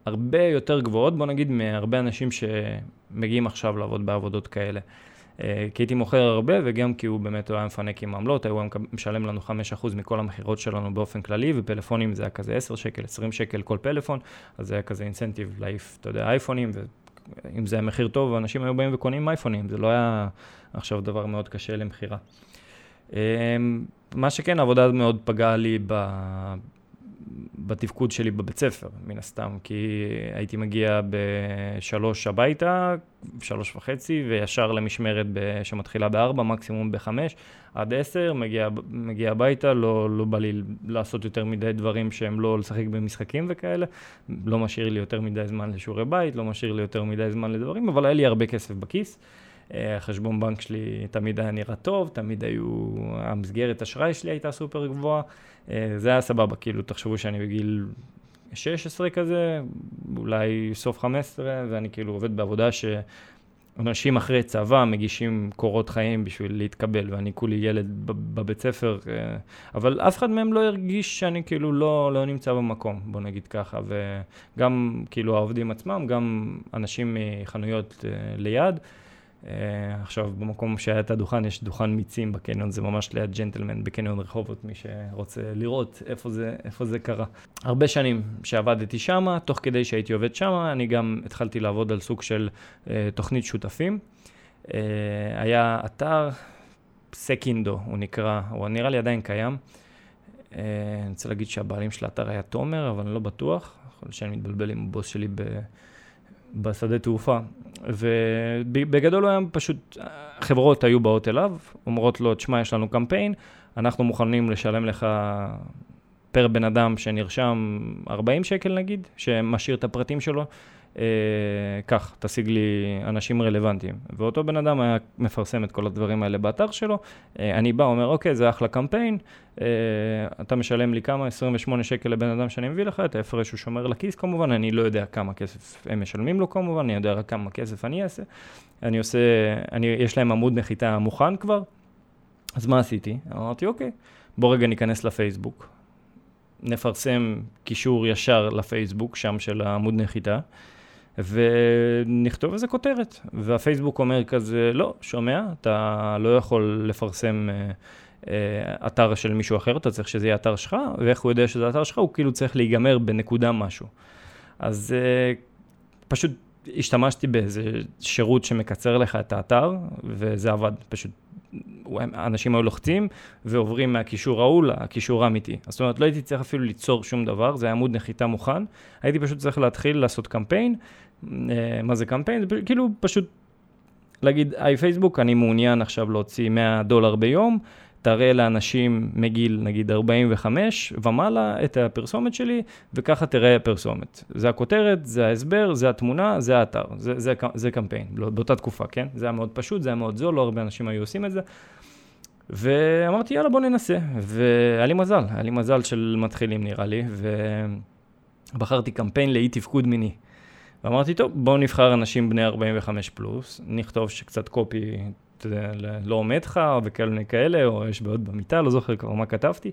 הרבה יותר גבוהות, בוא נגיד, מהרבה אנשים שמגיעים עכשיו לעבוד בעבודות כאלה. אה, כי הייתי מוכר הרבה, וגם כי הוא באמת היה מפנק עם עמלות, הוא היה משלם לנו 5% מכל המכירות שלנו באופן כללי, ופלאפונים זה היה כזה 10 שקל, 20 שקל כל פלאפון, אז זה היה כזה אינסנטיב להעיף, אתה יודע, אייפונים, ואם זה היה מחיר טוב, אנשים היו באים וקונים אייפונים, זה לא היה עכשיו דבר מאוד קשה למכירה. אה, מה שכן, העבודה מאוד פגעה לי בתפקוד שלי בבית ספר, מן הסתם, כי הייתי מגיע בשלוש הביתה, שלוש וחצי, וישר למשמרת שמתחילה בארבע, מקסימום בחמש, עד עשר, מגיע, מגיע הביתה, לא, לא בא לי לעשות יותר מדי דברים שהם לא לשחק במשחקים וכאלה, לא משאיר לי יותר מדי זמן לשיעורי בית, לא משאיר לי יותר מדי זמן לדברים, אבל היה לי הרבה כסף בכיס. אה, החשבון בנק שלי תמיד היה נראה טוב, תמיד היו, המסגרת אשראי שלי הייתה סופר גבוהה, זה היה סבבה, כאילו, תחשבו שאני בגיל 16 כזה, אולי סוף 15, ואני כאילו עובד בעבודה שאנשים אחרי צבא מגישים קורות חיים בשביל להתקבל, ואני כולי ילד בבית ספר, אה, אבל אף אחד מהם לא הרגיש שאני כאילו לא, לא נמצא במקום, בוא נגיד ככה, וגם כאילו העובדים עצמם, גם אנשים מחנויות ליד. Uh, עכשיו, במקום שהיה את הדוכן, יש דוכן מיצים בקניון, זה ממש ליד ג'נטלמן בקניון רחובות, מי שרוצה לראות איפה זה, איפה זה קרה. הרבה שנים שעבדתי שם, תוך כדי שהייתי עובד שם, אני גם התחלתי לעבוד על סוג של uh, תוכנית שותפים. Uh, היה אתר, סקינדו הוא נקרא, הוא נראה לי עדיין קיים. Uh, אני רוצה להגיד שהבעלים של האתר היה תומר, אבל אני לא בטוח. יכול להיות שאני מתבלבל עם הבוס שלי ב... בשדה תעופה. ובגדול הוא היה פשוט, חברות היו באות אליו, אומרות לו, תשמע, יש לנו קמפיין, אנחנו מוכנים לשלם לך פר בן אדם שנרשם 40 שקל נגיד, שמשאיר את הפרטים שלו, אה, כך, תשיג לי אנשים רלוונטיים. ואותו בן אדם היה מפרסם את כל הדברים האלה באתר שלו, אה, אני בא, אומר, אוקיי, זה אחלה קמפיין, אה, אתה משלם לי כמה? 28 שקל לבן אדם שאני מביא לך, את ההפרש הוא שומר לכיס כמובן, אני לא יודע כמה כסף הם משלמים לו כמובן, אני יודע רק כמה כסף אני אעשה. אני עושה, אני, יש להם עמוד נחיתה מוכן כבר, אז מה עשיתי? אמרתי, אוקיי, בוא רגע ניכנס לפייסבוק. נפרסם קישור ישר לפייסבוק, שם של העמוד נחיתה. ונכתוב איזה כותרת. והפייסבוק אומר כזה, לא, שומע, אתה לא יכול לפרסם אה, אה, אתר של מישהו אחר, אתה צריך שזה יהיה אתר שלך, ואיך הוא יודע שזה אתר שלך? הוא כאילו צריך להיגמר בנקודה משהו. אז אה, פשוט השתמשתי באיזה שירות שמקצר לך את האתר, וזה עבד פשוט. אנשים היו לוחצים ועוברים מהקישור ההוא לקישור האמיתי. זאת אומרת, לא הייתי צריך אפילו ליצור שום דבר, זה היה עמוד נחיתה מוכן. הייתי פשוט צריך להתחיל לעשות קמפיין, אה, מה זה קמפיין? זה כאילו פשוט להגיד, היי פייסבוק, אני מעוניין עכשיו להוציא 100 דולר ביום, תראה לאנשים מגיל נגיד 45 ומעלה את הפרסומת שלי, וככה תראה הפרסומת. זה הכותרת, זה ההסבר, זה התמונה, זה האתר, זה, זה, זה קמפיין, לא, באותה תקופה, כן? זה היה מאוד פשוט, זה היה מאוד זול, לא הרבה אנשים היו עושים את זה. ואמרתי, יאללה, בוא ננסה. והיה לי מזל, היה לי מזל של מתחילים נראה לי, ובחרתי קמפיין לאי תפקוד מיני. ואמרתי, טוב, בואו נבחר אנשים בני 45 פלוס, נכתוב שקצת קופי, לא עומד לך, וכאלה מיני כאלה, או יש בעיות במיטה, לא זוכר כבר מה כתבתי.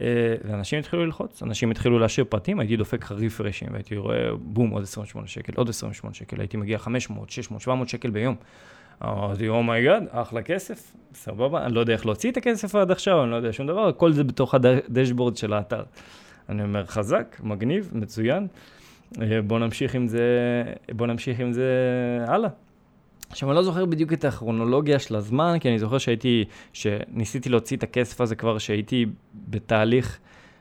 אה, ואנשים התחילו ללחוץ, אנשים התחילו להשאיר פרטים, הייתי דופק לך רפרשים, והייתי רואה, בום, עוד 28 שקל, עוד 28 שקל, הייתי מגיע 500, 600, 700 שקל ביום. אמרתי, oh my god, אחלה כסף, סבבה, אני לא יודע איך להוציא את הכסף עד עכשיו, אני לא יודע שום דבר, כל זה בתוך ה dashboard של האתר. אני אומר, חזק, מגניב, מצוין. אה, בוא נמשיך עם זה, בוא נמשיך עם זה הלאה. עכשיו, אני לא זוכר בדיוק את הכרונולוגיה של הזמן, כי אני זוכר שהייתי, שניסיתי להוציא את הכסף הזה כבר, שהייתי בתהליך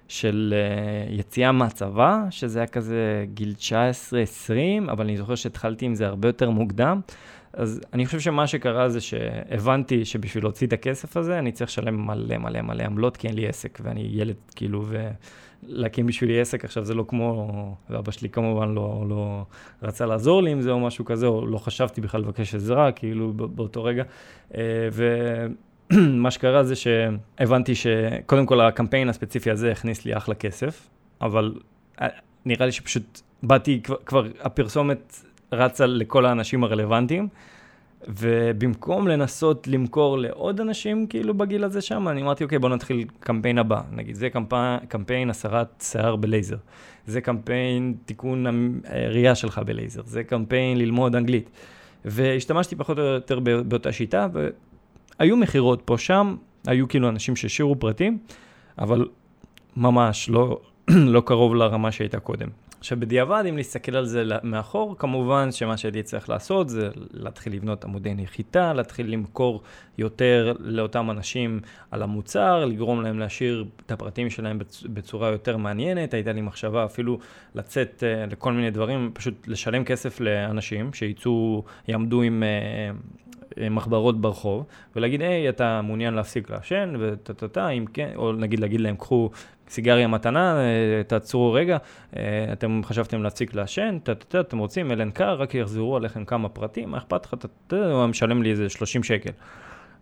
של uh, יציאה מהצבא, שזה היה כזה גיל 19-20, אבל אני זוכר שהתחלתי עם זה הרבה יותר מוקדם. אז אני חושב שמה שקרה זה שהבנתי שבשביל להוציא את הכסף הזה, אני צריך לשלם מלא מלא מלא עמלות, כי אין לי עסק, ואני ילד, כאילו, ולהקים בשבילי עסק עכשיו זה לא כמו, ואבא שלי כמובן לא, לא רצה לעזור לי עם זה או משהו כזה, או לא חשבתי בכלל לבקש עזרה, כאילו, באותו רגע. אה, ומה שקרה זה שהבנתי שקודם כל הקמפיין הספציפי הזה הכניס לי אחלה כסף, אבל אה, נראה לי שפשוט באתי, כבר, כבר הפרסומת רצה לכל האנשים הרלוונטיים, ובמקום לנסות למכור לעוד אנשים כאילו בגיל הזה שם, אני אמרתי, אוקיי, בוא נתחיל קמפיין הבא. נגיד, זה קמפיין, קמפיין הסרת שיער בלייזר, זה קמפיין תיקון הראייה שלך בלייזר, זה קמפיין ללמוד אנגלית. והשתמשתי פחות או יותר באותה שיטה, והיו מכירות פה שם, היו כאילו אנשים שהשאירו פרטים, אבל ממש לא, לא קרוב לרמה שהייתה קודם. עכשיו בדיעבד, אם נסתכל על זה מאחור, כמובן שמה שהייתי צריך לעשות זה להתחיל לבנות עמודי נחיתה, להתחיל למכור יותר לאותם אנשים על המוצר, לגרום להם להשאיר את הפרטים שלהם בצורה יותר מעניינת. הייתה לי מחשבה אפילו לצאת uh, לכל מיני דברים, פשוט לשלם כסף לאנשים שיצאו, יעמדו עם... Uh, מחברות ברחוב, ולהגיד, היי, אתה מעוניין להפסיק לעשן, וטה-טה-טה, אם כן, או נגיד להגיד להם, קחו סיגריה מתנה, אה, תעצרו רגע, אה, אתם חשבתם להפסיק לעשן, אתם רוצים אלן קר, רק יחזרו עליכם כמה פרטים, מה אכפת לך, הוא משלם לי איזה 30 שקל.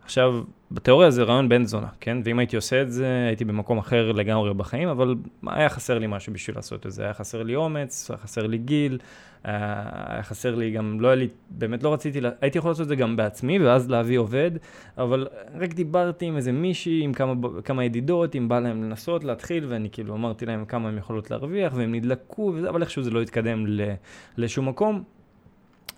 עכשיו, בתיאוריה זה רעיון בן זונה, כן? ואם הייתי עושה את זה, הייתי במקום אחר לגמרי בחיים, אבל היה חסר לי משהו בשביל לעשות את זה. היה חסר לי אומץ, היה חסר לי גיל, היה חסר לי גם, לא היה לי, באמת לא רציתי, הייתי יכול לעשות את זה גם בעצמי, ואז להביא עובד, אבל רק דיברתי עם איזה מישהי, עם כמה, כמה ידידות, אם בא להם לנסות, להתחיל, ואני כאילו אמרתי להם כמה הם יכולות להרוויח, והם נדלקו, וזה, אבל איכשהו זה לא התקדם לשום מקום.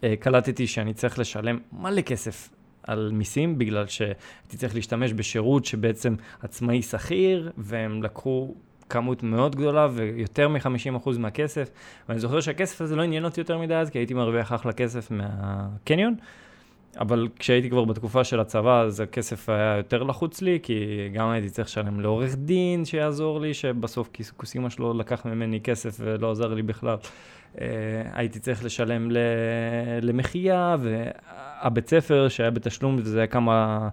אה, קלטתי שאני צריך לשלם מלא כסף על מיסים, בגלל שהייתי צריך להשתמש בשירות שבעצם עצמאי שכיר, והם לקחו כמות מאוד גדולה ויותר מ-50% מהכסף. ואני זוכר שהכסף הזה לא עניין אותי יותר מדי אז, כי הייתי מרוויח אחלה כסף מהקניון. אבל כשהייתי כבר בתקופה של הצבא, אז הכסף היה יותר לחוץ לי, כי גם הייתי צריך לשלם לעורך דין שיעזור לי, שבסוף כיסוסימה שלו לקח ממני כסף ולא עזר לי בכלל. אה, הייתי צריך לשלם למחיה, והבית ספר שהיה בתשלום, זה היה כמה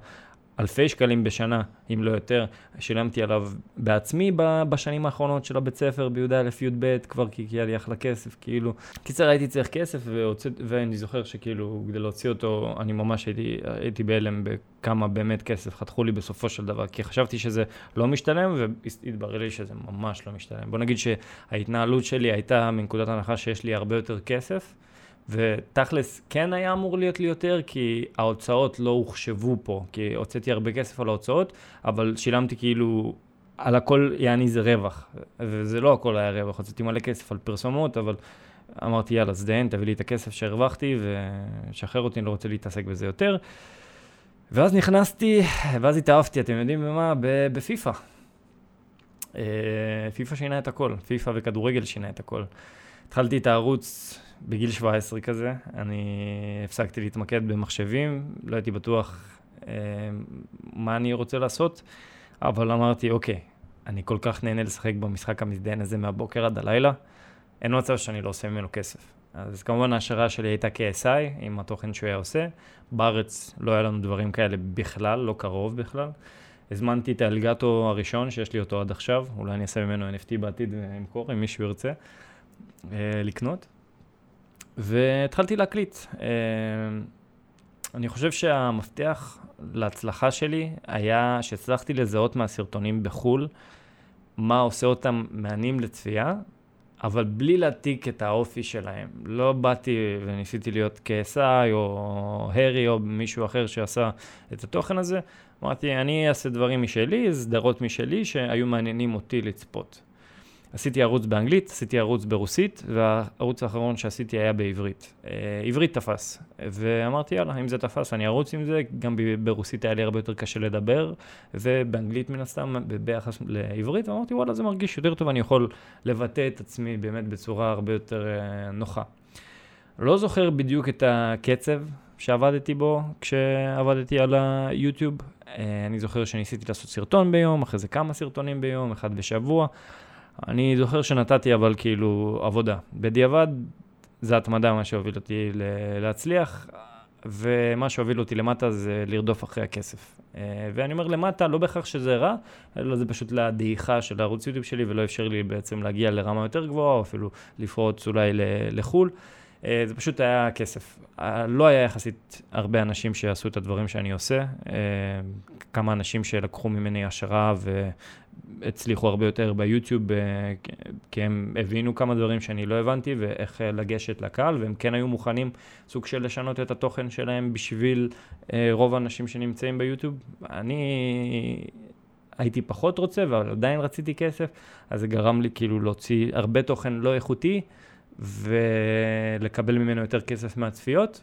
אלפי שקלים בשנה, אם לא יותר, שילמתי עליו בעצמי בשנים האחרונות של הבית ספר, בי"א, י"ב, כבר כי היה לי אחלה כסף, כאילו. קיצר, הייתי צריך כסף, והוצא, ואני זוכר שכאילו, כדי להוציא אותו, אני ממש הייתי, הייתי בהלם בכמה באמת כסף חתכו לי בסופו של דבר, כי חשבתי שזה לא משתלם, והתברר לי שזה ממש לא משתלם. בוא נגיד שההתנהלות שלי הייתה מנקודת הנחה שיש לי הרבה יותר כסף. ותכלס, כן היה אמור להיות לי יותר, כי ההוצאות לא הוחשבו פה, כי הוצאתי הרבה כסף על ההוצאות, אבל שילמתי כאילו, על הכל יעני זה רווח, וזה לא הכל היה רווח, הוצאתי מלא כסף על פרסומות, אבל אמרתי, יאללה, זדיין, תביא לי את הכסף שהרווחתי, ושחרר אותי, אני לא רוצה להתעסק בזה יותר. ואז נכנסתי, ואז התאהבתי, אתם יודעים במה? בפיפא. אה, פיפא שינה את הכל, פיפא וכדורגל שינה את הכל. התחלתי את הערוץ בגיל 17 כזה, אני הפסקתי להתמקד במחשבים, לא הייתי בטוח אה, מה אני רוצה לעשות, אבל אמרתי, אוקיי, אני כל כך נהנה לשחק במשחק המזדיין הזה מהבוקר עד הלילה, אין מצב שאני לא עושה ממנו כסף. אז כמובן ההשערה שלי הייתה KSI, עם התוכן שהוא היה עושה. בארץ לא היה לנו דברים כאלה בכלל, לא קרוב בכלל. הזמנתי את האלגטו הראשון, שיש לי אותו עד עכשיו, אולי אני אעשה ממנו NFT בעתיד ואמכור, אם מישהו ירצה אה, לקנות. והתחלתי להקליט. אה, אני חושב שהמפתח להצלחה שלי היה שהצלחתי לזהות מהסרטונים בחו"ל מה עושה אותם מעניינים לצפייה, אבל בלי להעתיק את האופי שלהם. לא באתי וניסיתי להיות KSI או הרי או מישהו אחר שעשה את התוכן הזה. אמרתי, אני אעשה דברים משלי, סדרות משלי שהיו מעניינים אותי לצפות. עשיתי ערוץ באנגלית, עשיתי ערוץ ברוסית, והערוץ האחרון שעשיתי היה בעברית. אה, עברית תפס, ואמרתי, יאללה, אם זה תפס, אני ארוץ עם זה, גם ברוסית היה לי הרבה יותר קשה לדבר, ובאנגלית מן הסתם, ביחס לעברית, ואמרתי, וואלה, זה מרגיש יותר טוב, אני יכול לבטא את עצמי באמת בצורה הרבה יותר אה, נוחה. לא זוכר בדיוק את הקצב שעבדתי בו כשעבדתי על היוטיוב. אני זוכר שניסיתי לעשות סרטון ביום, אחרי זה כמה סרטונים ביום, אחד בשבוע. אני זוכר שנתתי אבל כאילו עבודה. בדיעבד, זה התמדה מה שהוביל אותי להצליח. ומה שהוביל אותי למטה זה לרדוף אחרי הכסף. אה, ואני אומר למטה, לא בהכרח שזה רע, אלא זה פשוט לדעיכה של הערוץ יוטיוב שלי, ולא אפשר לי בעצם להגיע לרמה יותר גבוהה, או אפילו לפרוץ אולי לחו"ל. אה, זה פשוט היה כסף. אה, לא היה יחסית הרבה אנשים שעשו את הדברים שאני עושה. כמה אנשים שלקחו ממני השראה והצליחו הרבה יותר ביוטיוב, כי הם הבינו כמה דברים שאני לא הבנתי ואיך לגשת לקהל, והם כן היו מוכנים סוג של לשנות את התוכן שלהם בשביל רוב האנשים שנמצאים ביוטיוב. אני הייתי פחות רוצה, אבל עדיין רציתי כסף, אז זה גרם לי כאילו להוציא הרבה תוכן לא איכותי. ולקבל ממנו יותר כסף מהצפיות.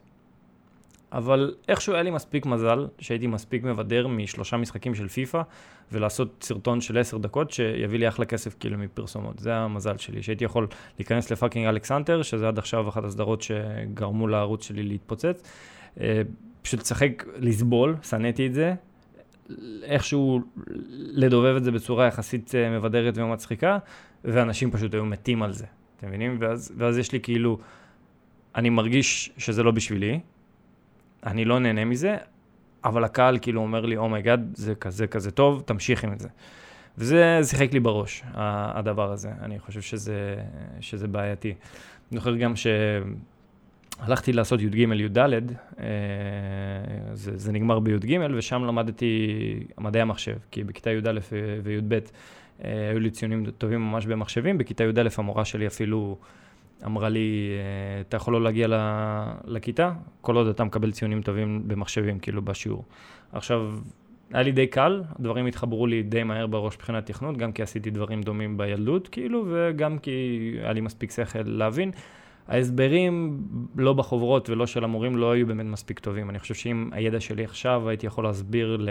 אבל איכשהו היה לי מספיק מזל, שהייתי מספיק מבדר משלושה משחקים של פיפא, ולעשות סרטון של עשר דקות שיביא לי אחלה כסף כאילו מפרסומות. זה המזל שלי, שהייתי יכול להיכנס לפאקינג אלכסנדר, שזה עד עכשיו אחת הסדרות שגרמו לערוץ שלי להתפוצץ. אה, פשוט לשחק, לסבול, שנאתי את זה, איכשהו לדובב את זה בצורה יחסית אה, מבדרת ומצחיקה, ואנשים פשוט היו מתים על זה. אתם מבינים? ואז, ואז יש לי כאילו, אני מרגיש שזה לא בשבילי, אני לא נהנה מזה, אבל הקהל כאילו אומר לי, oh my god, זה כזה כזה טוב, תמשיך עם זה. וזה שיחק לי בראש, הדבר הזה. אני חושב שזה, שזה בעייתי. אני זוכר גם שהלכתי לעשות י"ג י"ד, אה, זה, זה נגמר בי"ג, ושם למדתי מדעי המחשב, כי בכיתה י"א וי"ב היו לי ציונים טובים ממש במחשבים. בכיתה י"א המורה שלי אפילו אמרה לי, אה, אתה יכול לא להגיע לכיתה, כל עוד אתה מקבל ציונים טובים במחשבים, כאילו בשיעור. עכשיו, היה לי די קל, הדברים התחברו לי די מהר בראש מבחינת תכנות, גם כי עשיתי דברים דומים בילדות, כאילו, וגם כי היה לי מספיק שכל להבין. ההסברים, לא בחוברות ולא של המורים, לא היו באמת מספיק טובים. אני חושב שאם הידע שלי עכשיו, הייתי יכול להסביר ל...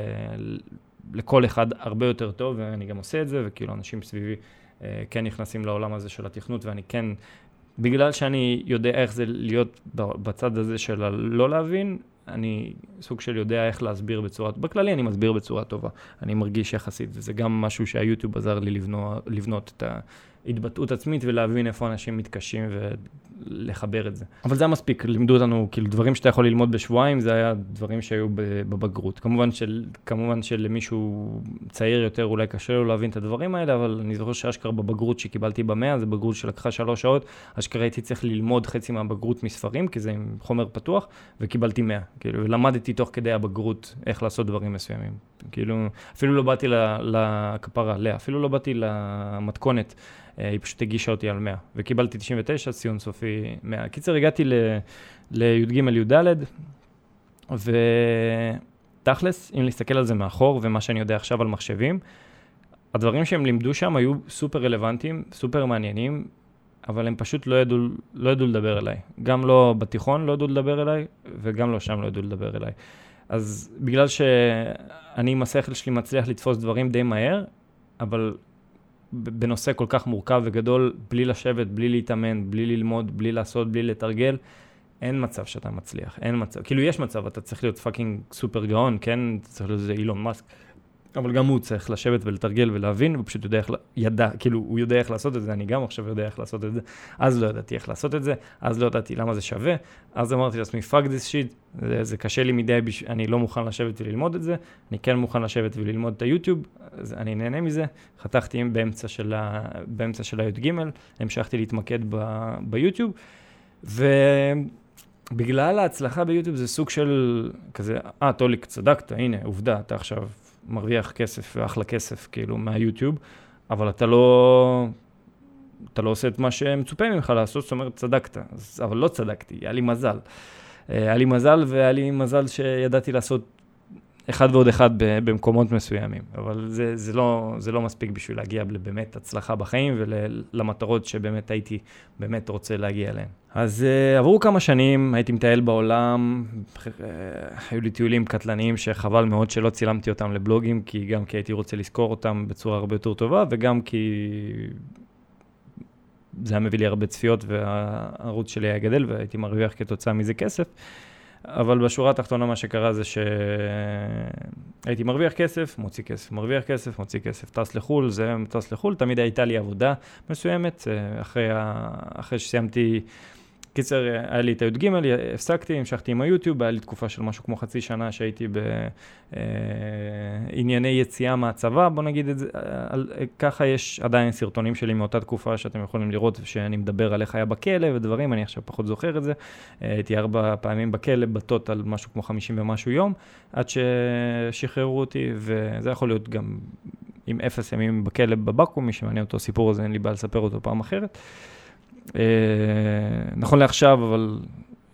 לכל אחד הרבה יותר טוב, ואני גם עושה את זה, וכאילו אנשים סביבי אה, כן נכנסים לעולם הזה של התכנות, ואני כן, בגלל שאני יודע איך זה להיות בצד הזה של הלא להבין, אני סוג של יודע איך להסביר בצורה, בכללי אני מסביר בצורה טובה, אני מרגיש יחסית, וזה גם משהו שהיוטיוב עזר לי לבנות, לבנות את ההתבטאות עצמית ולהבין איפה אנשים מתקשים ולחבר את זה. אבל זה היה מספיק, לימדו אותנו, כאילו דברים שאתה יכול ללמוד בשבועיים, זה היה דברים שהיו בבגרות. כמובן, של, כמובן שלמישהו צעיר יותר אולי קשה לו להבין את הדברים האלה, אבל אני זוכר שאשכרה בבגרות שקיבלתי במאה, זו בגרות שלקחה שלוש שעות, אשכרה הייתי צריך ללמוד חצי מהבגרות מספרים, כי זה עם חומר פתוח, וקיבלתי מאה. כאילו, ולמדתי תוך כדי הבגרות איך לעשות דברים מסוימים. כאילו, אפילו לא באתי לכפרה, לאה, אפילו לא באתי למתכונת. אה, היא פשוט הגישה אותי על 100, וקיבלתי 99, ציון סופי 100. קיצר, הגעתי לי"ג י"ד, ותכלס, אם להסתכל על זה מאחור, ומה שאני יודע עכשיו על מחשבים, הדברים שהם לימדו שם היו סופר רלוונטיים, סופר מעניינים, אבל הם פשוט לא ידעו, לא ידעו לדבר אליי. גם לא בתיכון לא ידעו לדבר אליי, וגם לא שם לא ידעו לדבר אליי. אז בגלל שאני עם השכל שלי מצליח לתפוס דברים די מהר, אבל בנושא כל כך מורכב וגדול, בלי לשבת, בלי להתאמן, בלי ללמוד, בלי לעשות, בלי לתרגל, אין מצב שאתה מצליח, אין מצב. כאילו, יש מצב, אתה צריך להיות fucking סופר גאון, כן? אתה צריך להיות איזה אילון מאסק. אבל גם הוא צריך לשבת ולתרגל ולהבין, הוא פשוט יודע איך, ידע, כאילו, הוא יודע איך לעשות את זה, אני גם עכשיו יודע איך לעשות את זה. אז לא ידעתי איך לעשות את זה, אז לא ידעתי למה זה שווה, אז אמרתי לעצמי, fuck this shit, זה, זה קשה לי מדי, בש... אני לא מוכן לשבת וללמוד את זה, אני כן מוכן לשבת וללמוד את היוטיוב, אז אני נהנה מזה. חתכתי באמצע של, ה... באמצע של הי"ג, המשכתי להתמקד ב... ביוטיוב, ובגלל ההצלחה ביוטיוב זה סוג של כזה, אה, טוליק, צדקת, הנה, עובדה, אתה עכשיו מרוויח כסף, ואחלה כסף, כאילו, מהיוטיוב, אבל אתה לא... אתה לא עושה את מה שמצופה ממך לעשות, זאת אומרת, צדקת. אז, אבל לא צדקתי, היה לי מזל. אה, היה לי מזל, והיה לי מזל שידעתי לעשות אחד ועוד אחד במקומות מסוימים. אבל זה, זה, לא, זה לא מספיק בשביל להגיע לבאמת הצלחה בחיים ולמטרות שבאמת הייתי באמת רוצה להגיע אליהן. אז uh, עברו כמה שנים, הייתי מטייל בעולם, uh, היו לי טיולים קטלניים שחבל מאוד שלא צילמתי אותם לבלוגים, כי גם כי הייתי רוצה לזכור אותם בצורה הרבה יותר טובה, וגם כי זה היה מביא לי הרבה צפיות והערוץ שלי היה גדל והייתי מרוויח כתוצאה מזה כסף. אבל בשורה התחתונה מה שקרה זה שהייתי מרוויח כסף, מוציא כסף, מרוויח כסף, מוציא כסף, טס לחו"ל, זה טס לחו"ל, תמיד הייתה לי עבודה מסוימת, אה, אחרי. אחרי שסיימתי... קיצר, היה לי את הי"ג, הפסקתי, המשכתי עם היוטיוב, היה לי תקופה של משהו כמו חצי שנה שהייתי בענייני יציאה מהצבא, בוא נגיד את זה, על, ככה יש עדיין סרטונים שלי מאותה תקופה שאתם יכולים לראות, שאני מדבר על איך היה בכלא ודברים, אני עכשיו פחות זוכר את זה. הייתי ארבע פעמים בכלא, בטוטל משהו כמו חמישים ומשהו יום, עד ששחררו אותי, וזה יכול להיות גם עם אפס ימים בכלא בבקו"ם, מי שמעניין אותו הסיפור הזה, אין לי בעיה לספר אותו פעם אחרת. אה, נכון לעכשיו, אבל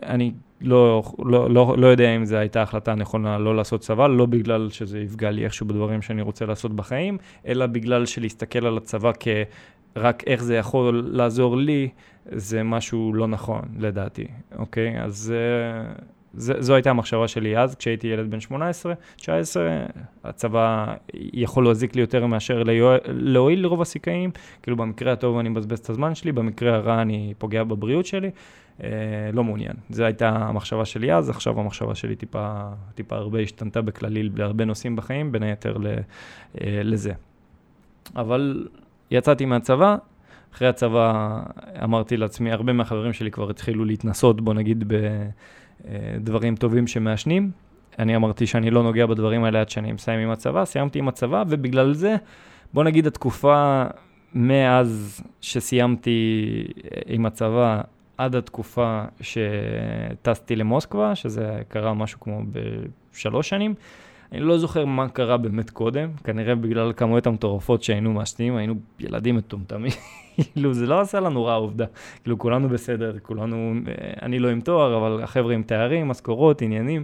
אני לא, לא, לא, לא יודע אם זו הייתה החלטה נכונה לא לעשות צבא, לא בגלל שזה יפגע לי איכשהו בדברים שאני רוצה לעשות בחיים, אלא בגלל שלהסתכל על הצבא כרק איך זה יכול לעזור לי, זה משהו לא נכון, לדעתי, אוקיי? אז... Uh, ז, זו הייתה המחשבה שלי אז, כשהייתי ילד בן 18, 19, הצבא יכול להזיק לי יותר מאשר להועיל לרוב הסיכאים, כאילו במקרה הטוב אני מבזבז את הזמן שלי, במקרה הרע אני פוגע בבריאות שלי, אה, לא מעוניין. זו הייתה המחשבה שלי אז, עכשיו המחשבה שלי טיפה, טיפה הרבה השתנתה בכללי בהרבה נושאים בחיים, בין היתר ל, אה, לזה. אבל יצאתי מהצבא, אחרי הצבא אמרתי לעצמי, הרבה מהחברים שלי כבר התחילו להתנסות, בוא נגיד, ב... אה, דברים טובים שמעשנים. אני אמרתי שאני לא נוגע בדברים האלה עד שאני מסיים עם הצבא, סיימתי עם הצבא, ובגלל זה, בוא נגיד התקופה מאז שסיימתי אה, עם הצבא עד התקופה שטסתי למוסקבה, שזה קרה משהו כמו בשלוש שנים, אני לא זוכר מה קרה באמת קודם, כנראה בגלל הכמויות המטורפות שהיינו מעשנים, היינו ילדים מטומטמים. כאילו, זה לא עשה לנו רע עובדה. כאילו, כולנו בסדר, כולנו, אה, אני לא עם תואר, אבל החבר'ה עם תארים, משכורות, עניינים,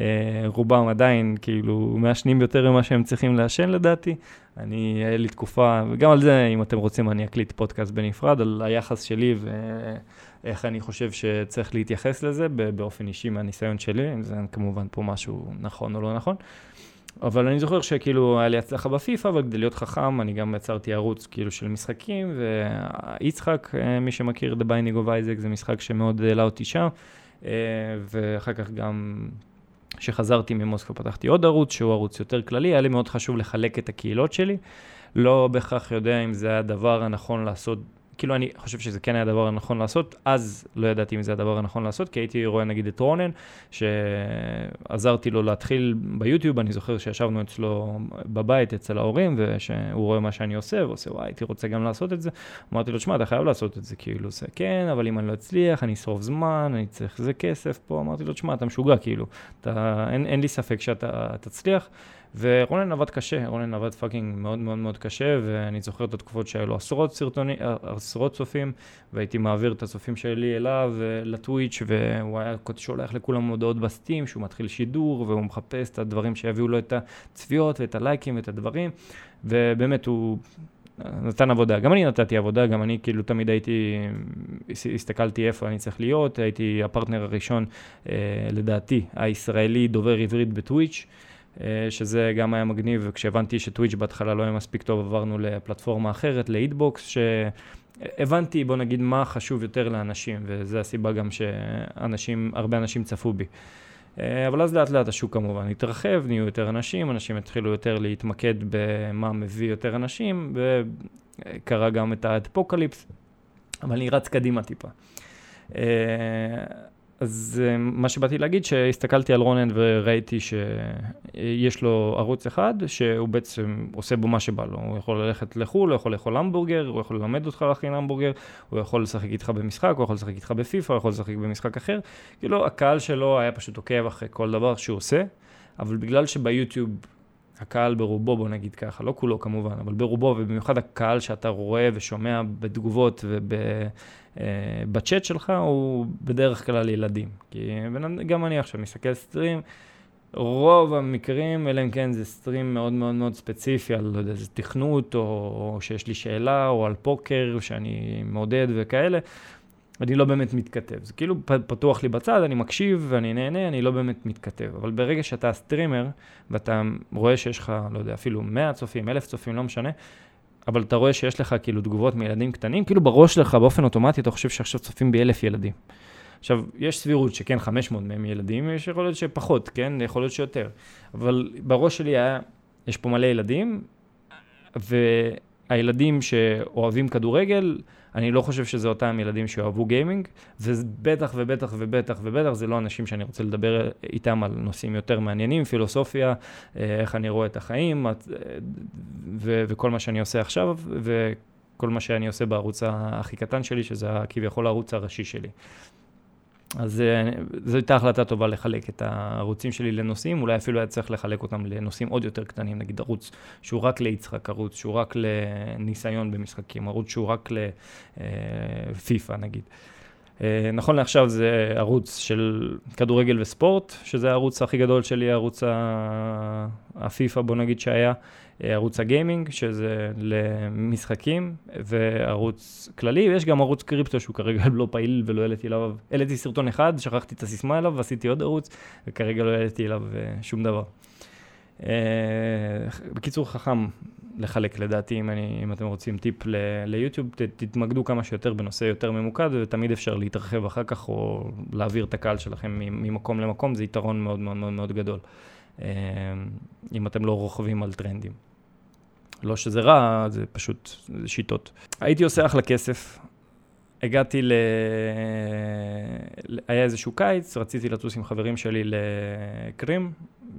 אה, רובם עדיין, כאילו, מעשנים יותר ממה שהם צריכים לעשן לדעתי. אני, היה לי תקופה, וגם על זה, אם אתם רוצים, אני אקליט פודקאסט בנפרד, על היחס שלי ואיך אני חושב שצריך להתייחס לזה, באופן אישי מהניסיון שלי, אם זה כמובן פה משהו נכון או לא נכון. אבל אני זוכר שכאילו היה לי הצלחה בפיפא, אבל כדי להיות חכם, אני גם יצרתי ערוץ כאילו של משחקים, ויצחק, אה, מי שמכיר, The Binding of Isaac, זה משחק שמאוד העלה אותי שם, אה, ואחר כך גם כשחזרתי ממוסקבה פתחתי עוד ערוץ, שהוא ערוץ יותר כללי, היה לי מאוד חשוב לחלק את הקהילות שלי. לא בהכרח יודע אם זה הדבר הנכון לעשות כאילו, אני חושב שזה כן היה הדבר הנכון לעשות, אז לא ידעתי אם זה הדבר הנכון לעשות, כי הייתי רואה נגיד את רונן, שעזרתי לו להתחיל ביוטיוב, אני זוכר שישבנו אצלו בבית, אצל ההורים, ושהוא רואה מה שאני עושה, ועושה, וואי, הייתי רוצה גם לעשות את זה. אמרתי לו, תשמע, אתה חייב לעשות את זה, כאילו, זה כן, אבל אם אני לא אצליח, אני אשרוף זמן, אני צריך איזה כסף פה. אמרתי לו, תשמע, אתה משוגע, כאילו, אתה, אין, אין לי ספק שאתה תצליח. ורונן עבד קשה, רונן עבד fucking מאוד מאוד מאוד קשה, ואני זוכר את התקופות שהיו לו עשרות סרטונים, עשרות צופים, והייתי מעביר את הצופים שלי אליו אה, לטוויץ', והוא היה שולח לכולם הודעות בסטים, שהוא מתחיל שידור, והוא מחפש את הדברים שיביאו לו את הצפיות ואת הלייקים ואת הדברים, ובאמת הוא... נתן עבודה, גם אני נתתי עבודה, גם אני כאילו תמיד הייתי, הסתכלתי איפה אני צריך להיות, הייתי הפרטנר הראשון, אה, לדעתי, הישראלי דובר עברית בטוויץ', אה, שזה גם היה מגניב, וכשהבנתי שטוויץ' בהתחלה לא היה מספיק טוב, עברנו לפלטפורמה אחרת, להיטבוקס, שהבנתי, בוא נגיד, מה חשוב יותר לאנשים, וזו הסיבה גם שאנשים, הרבה אנשים צפו בי. אה, אבל אז לאט לאט השוק כמובן התרחב, נהיו יותר אנשים, אנשים התחילו יותר להתמקד במה מביא יותר אנשים, וקרה גם את האפוקליפס, אבל אני רץ קדימה טיפה. אז אה, מה שבאתי להגיד, שהסתכלתי על רונן וראיתי שיש לו ערוץ אחד, שהוא בעצם עושה בו מה שבא לו. הוא יכול ללכת לחו"ל, הוא יכול לאכול המבורגר, הוא יכול ללמד אותך להכין המבורגר, הוא יכול לשחק איתך במשחק, הוא יכול לשחק איתך בפיפ"א, הוא יכול לשחק במשחק אחר. כאילו, הקהל שלו היה פשוט עוקב אחרי כל דבר שהוא עושה, אבל בגלל שביוטיוב הקהל ברובו, בוא נגיד ככה, לא כולו כמובן, אבל ברובו, ובמיוחד הקהל שאתה רואה ושומע בתגובות ובצ'אט אה, שלך, הוא בדרך כלל ילדים. כי גם אני עכשיו מסתכל סטרים, רוב המקרים, אלא אם כן זה סטרים מאוד מאוד מאוד ספציפי על, לא יודע, איזה תכנות, או, או שיש לי שאלה, או על פוקר שאני מעודד וכאלה, אני לא באמת מתכתב. זה כאילו פתוח לי בצד, אני מקשיב ואני נהנה, אני לא באמת מתכתב. אבל ברגע שאתה סטרימר, ואתה רואה שיש לך, לא יודע, אפילו 100 צופים, 1,000 צופים, לא משנה, אבל אתה רואה שיש לך כאילו תגובות מילדים קטנים, כאילו בראש שלך באופן אוטומטי אתה חושב שעכשיו צופים באלף ילדים. עכשיו, יש סבירות שכן 500 מהם ילדים, יש יכול להיות שפחות, כן? יכול להיות שיותר. אבל בראש שלי היה, יש פה מלא ילדים, והילדים שאוהבים כדורגל, אני לא חושב שזה אותם ילדים שאוהבו גיימינג, ובטח ובטח ובטח ובטח זה לא אנשים שאני רוצה לדבר איתם על נושאים יותר מעניינים, פילוסופיה, אה, איך אני רואה את החיים, ו- וכל מה שאני עושה עכשיו, וכל מה שאני עושה בערוץ הכי קטן שלי, שזה כביכול הערוץ הראשי שלי. אז אה, זו הייתה החלטה טובה לחלק את הערוצים שלי לנושאים, אולי אפילו היה צריך לחלק אותם לנושאים עוד יותר קטנים, נגיד ערוץ שהוא רק ליצחק, ערוץ שהוא רק לניסיון במשחקים, ערוץ שהוא רק לפיפא אה, נגיד. אה, נכון לעכשיו זה ערוץ של כדורגל וספורט, שזה הערוץ הכי גדול שלי, ערוץ הפיפא בוא נגיד שהיה. ערוץ הגיימינג, שזה למשחקים, וערוץ כללי, ויש גם ערוץ קריפטו שהוא כרגע לא פעיל ולא העליתי אליו, העליתי סרטון אחד, שכחתי את הסיסמה אליו, ועשיתי עוד ערוץ, וכרגע לא העליתי אליו אה, שום דבר. אה, בקיצור, חכם לחלק לדעתי, אם, אני, אם אתם רוצים טיפ ליוטיוב, ת, תתמקדו כמה שיותר בנושא יותר ממוקד, ותמיד אפשר להתרחב אחר כך, או להעביר את הקהל שלכם ממקום למקום, זה יתרון מאוד מאוד מאוד, מאוד גדול. אה, אם אתם לא רוכבים על טרנדים. לא שזה רע, זה פשוט זה שיטות. הייתי עושה אחלה כסף. הגעתי ל... היה איזשהו קיץ, רציתי לטוס עם חברים שלי לקרים,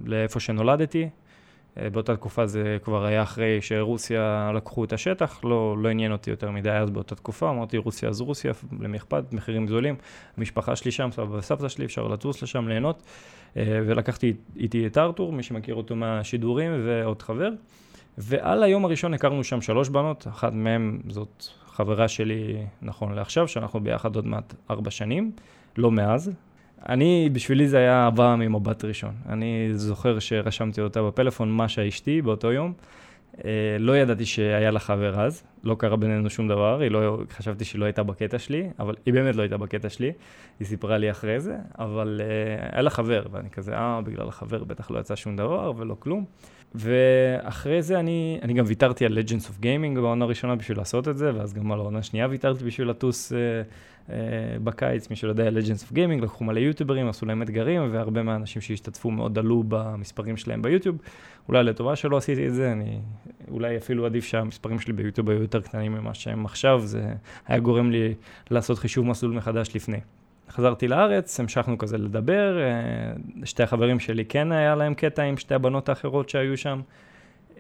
לאיפה שנולדתי. אה, באותה תקופה זה כבר היה אחרי שרוסיה לקחו את השטח, לא, לא עניין אותי יותר מדי אז באותה תקופה, אמרתי רוסיה אז רוסיה, למי אכפת, מחירים זולים, המשפחה שלי שם, סבא וסבתא שלי, אפשר לטוס לשם, ליהנות, אה, ולקחתי איתי את ארתור, מי שמכיר אותו מהשידורים, ועוד חבר. ועל היום הראשון הכרנו שם שלוש בנות, אחת מהן זאת חברה שלי נכון לעכשיו, שאנחנו ביחד עוד מעט ארבע שנים, לא מאז. אני, בשבילי זה היה אהבה ממבט ראשון. אני זוכר שרשמתי אותה בפלאפון, משה אשתי, באותו יום. אה, לא ידעתי שהיה לה חבר אז, לא קרה בינינו שום דבר, היא לא, חשבתי שהיא לא הייתה בקטע שלי, אבל היא באמת לא הייתה בקטע שלי, היא סיפרה לי אחרי זה, אבל uh, היה לה חבר, ואני כזה, אה, בגלל החבר בטח לא יצא שום דבר ולא כלום. ואחרי זה אני, אני גם ויתרתי על Legends of Gaming בעונה הראשונה בשביל לעשות את זה, ואז גם על העונה השנייה ויתרתי בשביל לטוס uh, uh, בקיץ, מי שלא יודע, Legends of Gaming, לקחו מלא יוטיוברים, עשו להם אתגרים, והרבה מהאנשים שהשתתפו מאוד עלו במספרים שלהם ביוטיוב. אולי לטובה שלא עשיתי את זה, אני אולי אפילו עדיף שהמספרים שלי ביוטיוב היו יותר קטנים ממה שהם עכשיו, זה היה גורם לי לעשות חישוב מסלול מחדש לפני. חזרתי לארץ, המשכנו כזה לדבר, אה, שתי החברים שלי כן היה להם קטע עם שתי הבנות האחרות שהיו שם.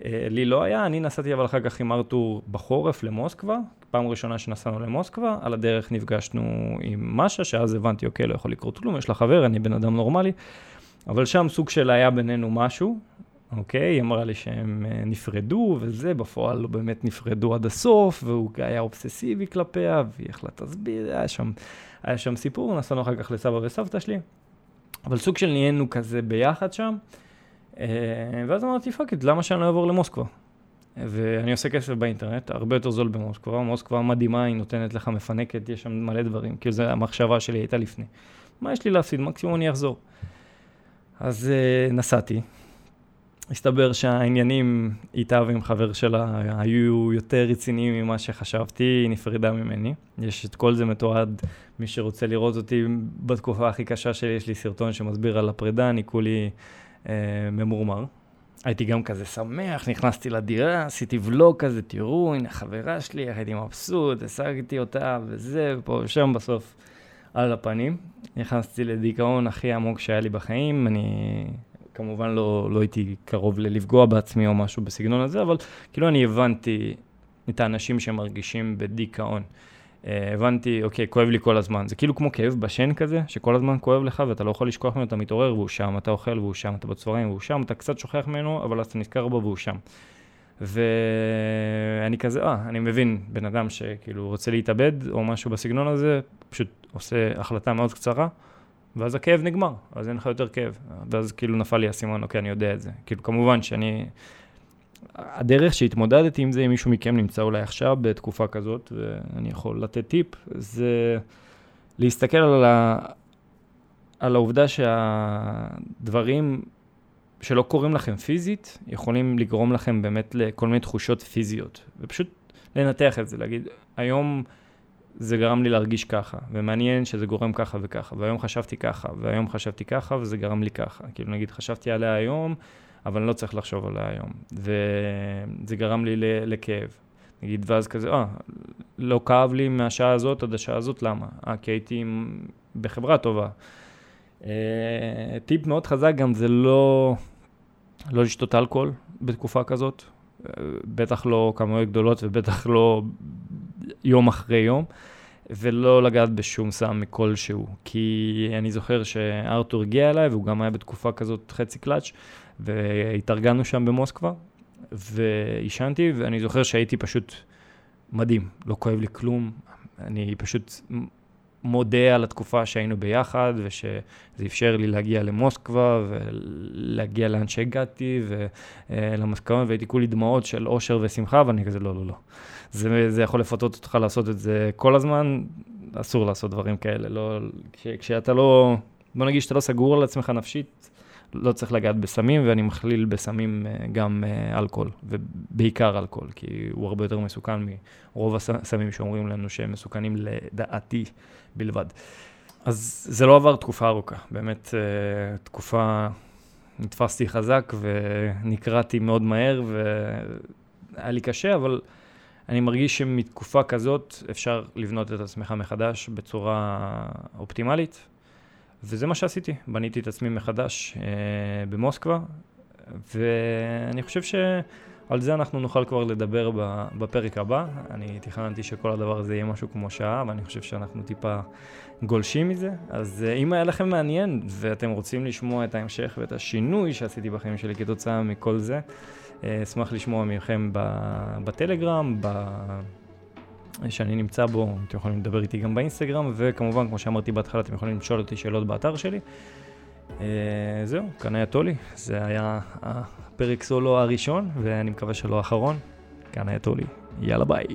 אה, לי לא היה, אני נסעתי אבל אחר כך עם ארתור בחורף למוסקבה, פעם ראשונה שנסענו למוסקבה, על הדרך נפגשנו עם משה, שאז הבנתי, אוקיי, לא יכול לקרות כלום, יש לה חבר, אני בן אדם נורמלי, אבל שם סוג של היה בינינו משהו, אוקיי? היא אמרה לי שהם אה, נפרדו וזה, בפועל לא באמת נפרדו עד הסוף, והוא היה אובססיבי כלפיה, והיא יכלה להסביר, היה שם, היה שם סיפור, נסענו אחר כך לסבא וסבתא שלי, אבל סוג של נהיינו כזה ביחד שם, אה, ואז אמרתי, fuck it, למה שאני לא אעבור למוסקבה? ואני עושה כסף באינטרנט, הרבה יותר זול במוסקבה, מוסקבה מדהימה, היא נותנת לך מפנקת, יש שם מלא דברים, כאילו זו המחשבה שלי הייתה לפני. מה יש לי להפסיד? מקסימום אני אחזור. אז אה, נסעתי, הסתבר שהעניינים איתה ועם חבר שלה היו יותר רציניים ממה שחשבתי, היא נפרדה ממני. יש את כל זה מתועד, מי שרוצה לראות אותי בתקופה הכי קשה שלי, יש לי סרטון שמסביר על הפרידה, אני כולי אה, ממורמר. הייתי גם כזה שמח, נכנסתי לדירה, עשיתי ולוג כזה, תראו, הנה חברה שלי, הייתי מבסוט, השגתי אותה וזה, ופה ושם בסוף על הפנים. נכנסתי לדיכאון הכי עמוק שהיה לי בחיים, אני כמובן לא, לא הייתי קרוב ללפגוע בעצמי או משהו בסגנון הזה, אבל כאילו אני הבנתי את האנשים שמרגישים בדיכאון. Uh, הבנתי, אוקיי, כואב לי כל הזמן. זה כאילו כמו כאב בשן כזה, שכל הזמן כואב לך ואתה לא יכול לשכוח ממנו, אתה מתעורר והוא שם, אתה אוכל והוא שם, אתה בצהריים והוא שם, אתה קצת שוכח ממנו, אבל אז אתה נזכר בו והוא שם. ואני כזה, אה, אני מבין בן אדם שכאילו רוצה להתאבד או משהו בסגנון הזה, פשוט עושה החלטה מאוד קצרה, ואז הכאב נגמר, אז אין לך יותר כאב. ואז כאילו נפל לי האסימון, אוקיי, אני יודע את זה. כאילו, כמובן שאני... הדרך שהתמודדתי עם זה, אם מישהו מכם נמצא אולי עכשיו בתקופה כזאת, ואני יכול לתת טיפ, זה להסתכל על, ה... על העובדה שהדברים שלא קורים לכם פיזית, יכולים לגרום לכם באמת לכל מיני תחושות פיזיות. ופשוט לנתח את זה, להגיד, היום זה גרם לי להרגיש ככה, ומעניין שזה גורם ככה וככה, והיום חשבתי ככה, והיום חשבתי ככה, וזה גרם לי ככה. כאילו נגיד, חשבתי עליה היום, אבל אני לא צריך לחשוב עליה היום. וזה גרם לי לכאב. נגיד, ואז כזה, אה, לא כאב לי מהשעה הזאת עד השעה הזאת, למה? אה, כי הייתי בחברה טובה. אה, טיפ מאוד חזק גם זה לא, לא לשתות אלכוהול בתקופה כזאת, אה, בטח לא כמויות גדולות ובטח לא יום אחרי יום, ולא לגעת בשום סם כלשהו. כי אני זוכר שארתור הגיע אליי והוא גם היה בתקופה כזאת חצי קלאץ', והתארגנו שם במוסקבה, ועישנתי, ואני זוכר שהייתי פשוט מדהים, לא כואב לי כלום, אני פשוט מודה על התקופה שהיינו ביחד, ושזה אפשר לי להגיע למוסקבה, ולהגיע לאן שהגעתי, ולמסקנות, והייתי כולי דמעות של אושר ושמחה, ואני כזה, לא, לא, לא. זה, זה יכול לפתות אותך לעשות את זה כל הזמן, אסור לעשות דברים כאלה. לא, כש, כשאתה לא, בוא נגיד שאתה לא סגור על עצמך נפשית, לא צריך לגעת בסמים, ואני מכליל בסמים אה, גם אה, אלכוהול, ובעיקר אלכוהול, כי הוא הרבה יותר מסוכן מרוב הסמים שאומרים לנו שהם מסוכנים לדעתי בלבד. אז זה לא עבר תקופה ארוכה, באמת אה, תקופה, נתפסתי חזק ונקרעתי מאוד מהר, והיה לי קשה, אבל אני מרגיש שמתקופה כזאת אפשר לבנות את עצמך מחדש בצורה אופטימלית. וזה מה שעשיתי, בניתי את עצמי מחדש אה, במוסקבה, ואני חושב שעל זה אנחנו נוכל כבר לדבר בפרק הבא. אני תכננתי שכל הדבר הזה יהיה משהו כמו שעה, ואני חושב שאנחנו טיפה גולשים מזה. אז אה, אם היה לכם מעניין ואתם רוצים לשמוע את ההמשך ואת השינוי שעשיתי בחיים שלי כתוצאה מכל זה, אה, אשמח לשמוע מכם בטלגרם, ב... שאני נמצא בו, אתם יכולים לדבר איתי גם באינסטגרם, וכמובן, כמו שאמרתי בהתחלה, אתם יכולים לשאול אותי שאלות באתר שלי. Uh, זהו, כאן היה טולי, זה היה הפרק סולו הראשון, ואני מקווה שלא האחרון. כאן היה טולי, יאללה ביי.